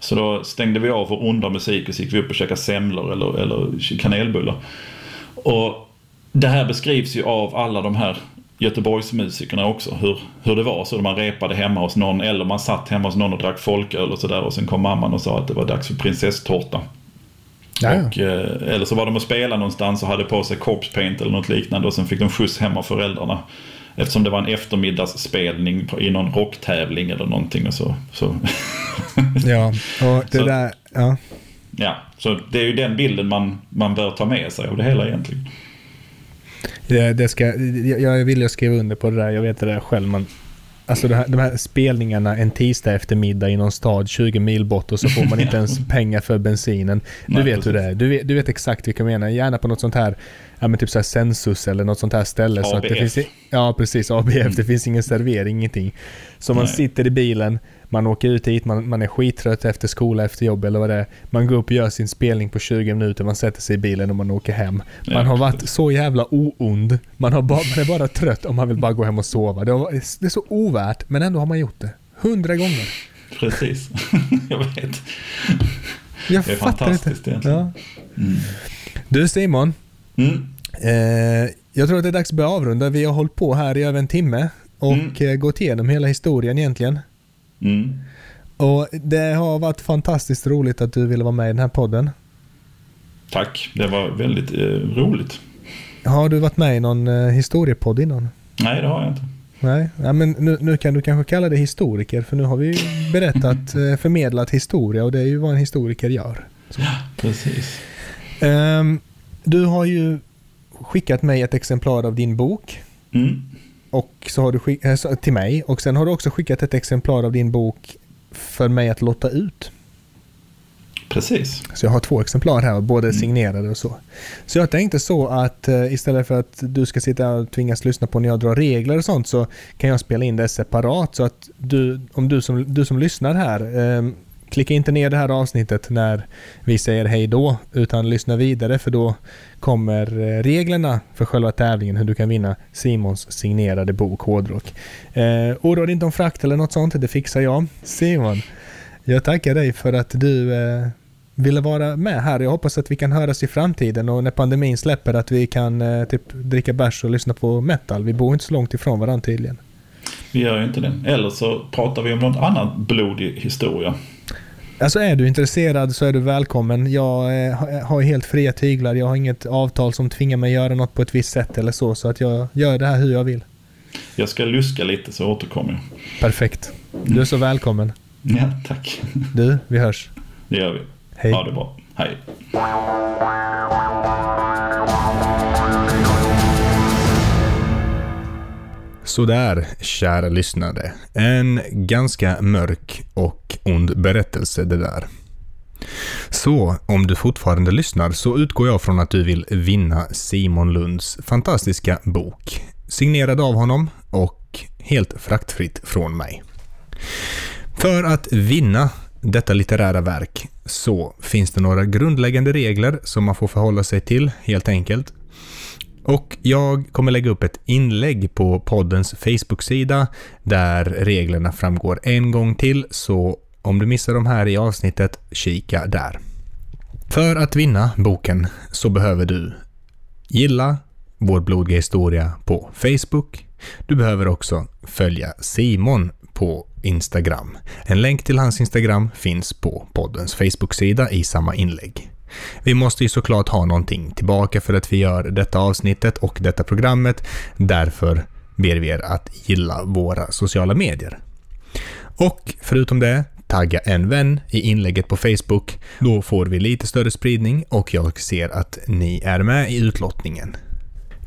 Så då stängde vi av vår onda musik och så gick vi upp och käkade semlor eller, eller kanelbullar. Och det här beskrivs ju av alla de här Göteborgsmusikerna också. Hur, hur det var så man repade hemma hos någon eller man satt hemma hos någon och drack folköl och sådär och sen kom mamman och sa att det var dags för prinsesstårta. Och, eh, eller så var de och spelade någonstans och hade på sig corpse paint eller något liknande och sen fick de skjuts hem av föräldrarna. Eftersom det var en eftermiddagsspelning i någon rocktävling eller någonting och så. så. (laughs) ja, och det så, där, ja. Ja, så det är ju den bilden man, man bör ta med sig av det hela egentligen. Det, det ska, jag vill skriva under på det där. Jag vet det där själv. Man, alltså här, de här spelningarna en tisdag eftermiddag i någon stad 20 mil bort och så får man inte ens (laughs) pengar för bensinen. Du Nej, vet precis. hur det är. Du vet, du vet exakt vilka jag menar. Gärna på något sånt här, ja men typ så här Sensus eller något sånt här ställe. ABF. Så att det finns, ja precis, ABF. Mm. Det finns ingen servering, ingenting. Så man sitter i bilen, man åker ut hit, man, man är skittrött efter skola, efter jobb eller vad det är. Man går upp och gör sin spelning på 20 minuter, man sätter sig i bilen och man åker hem. Man har varit så jävla oond. Man, har bara, man är bara trött om man vill bara gå hem och sova. Det, är så ovärt, men ändå har man gjort det. Hundra gånger. Precis, (laughs) jag vet. Jag det är fattar inte. Ja. Mm. Du Simon. Mm. Eh, jag tror att det är dags att börja avrunda. Vi har hållit på här i över en timme och mm. Eh, gått igenom hela historien egentligen. Mm. Och det har varit fantastiskt roligt att du ville vara med i den här podden. Tack, det var väldigt eh, roligt. Har du varit med i någon eh, historiepodd innan? Nej, det har jag inte. Nej, ja, men nu, nu, kan du kanske kalla dig historiker för nu har vi berättat, (laughs) eh, förmedlat historia och det är ju vad en historiker gör. Så. Ja, precis. Um, du har ju skickat mig ett exemplar av din bok. Mm. Och så har du skickat, äh, till mig och sen har du också skickat ett exemplar av din bok för mig att lotta ut. Precis. Så jag har två exemplar här, både mm. signerade och så. Så jag tänkte så att uh, istället för att du ska sitta och tvingas lyssna på när jag drar regler och sånt så kan jag spela in det separat så att du, om du som, du som lyssnar här um, Klicka inte ner det här avsnittet när vi säger hej då, utan lyssna vidare för då kommer eh, reglerna för själva tävlingen, hur du kan vinna Simons signerade bok Hårdrock. Eh, oroa dig inte om frakt eller något sånt, det fixar jag. Simon, jag tackar dig för att du eh, ville vara med här. Jag hoppas att vi kan höras i framtiden och när pandemin släpper att vi kan eh, typ dricka bärs och lyssna på metal. Vi bor inte så långt ifrån varandra tydligen. Vi gör ju inte det. Eller så pratar vi om någon annan blodig historia. Alltså är du intresserad så är du välkommen. Jag eh, har helt fria tyglar. Jag har inget avtal som tvingar mig göra något på ett visst sätt eller så. Så att jag gör det här hur jag vill. Jag ska luska lite så återkommer jag. Perfekt. Du är så välkommen. Ja, tack. Du, vi hörs. Det gör vi. Hej. Ha det bra. Hej. Sådär, kära lyssnare. En ganska mörk och ond berättelse det där. Så om du fortfarande lyssnar så utgår jag från att du vill vinna Simon Lunds fantastiska bok. Signerad av honom och helt fraktfritt från mig. För att vinna detta litterära verk så finns det några grundläggande regler som man får förhålla sig till helt enkelt. Och jag kommer lägga upp ett inlägg på poddens Facebook-sida där reglerna framgår en gång till, så om du missar de här i avsnittet, kika där. För att vinna boken så behöver du gilla Vår blodiga historia på Facebook. Du behöver också följa Simon på Instagram. En länk till hans Instagram finns på poddens Facebook-sida i samma inlägg. Vi måste ju såklart ha någonting tillbaka för att vi gör detta avsnittet och detta programmet. Därför ber vi er att gilla våra sociala medier. Och förutom det, tagga en vän i inlägget på Facebook. Då får vi lite större spridning och jag ser att ni är med i utlottningen.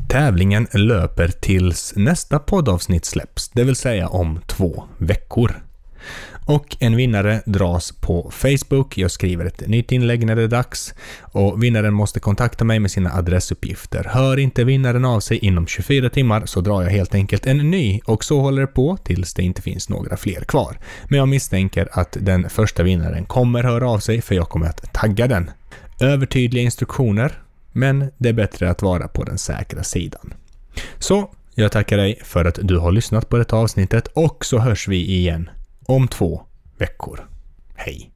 Tävlingen löper tills nästa poddavsnitt släpps, det vill säga om två veckor. Och en vinnare dras på Facebook. Jag skriver ett nytt inlägg när det är dags. Och vinnaren måste kontakta mig med sina adressuppgifter. Hör inte vinnaren av sig inom 24 timmar så drar jag helt enkelt en ny och så håller det på tills det inte finns några fler kvar. Men jag misstänker att den första vinnaren kommer höra av sig för jag kommer att tagga den. Övertydliga instruktioner, men det är bättre att vara på den säkra sidan. Så, jag tackar dig för att du har lyssnat på detta avsnittet och så hörs vi igen om två veckor. Hej!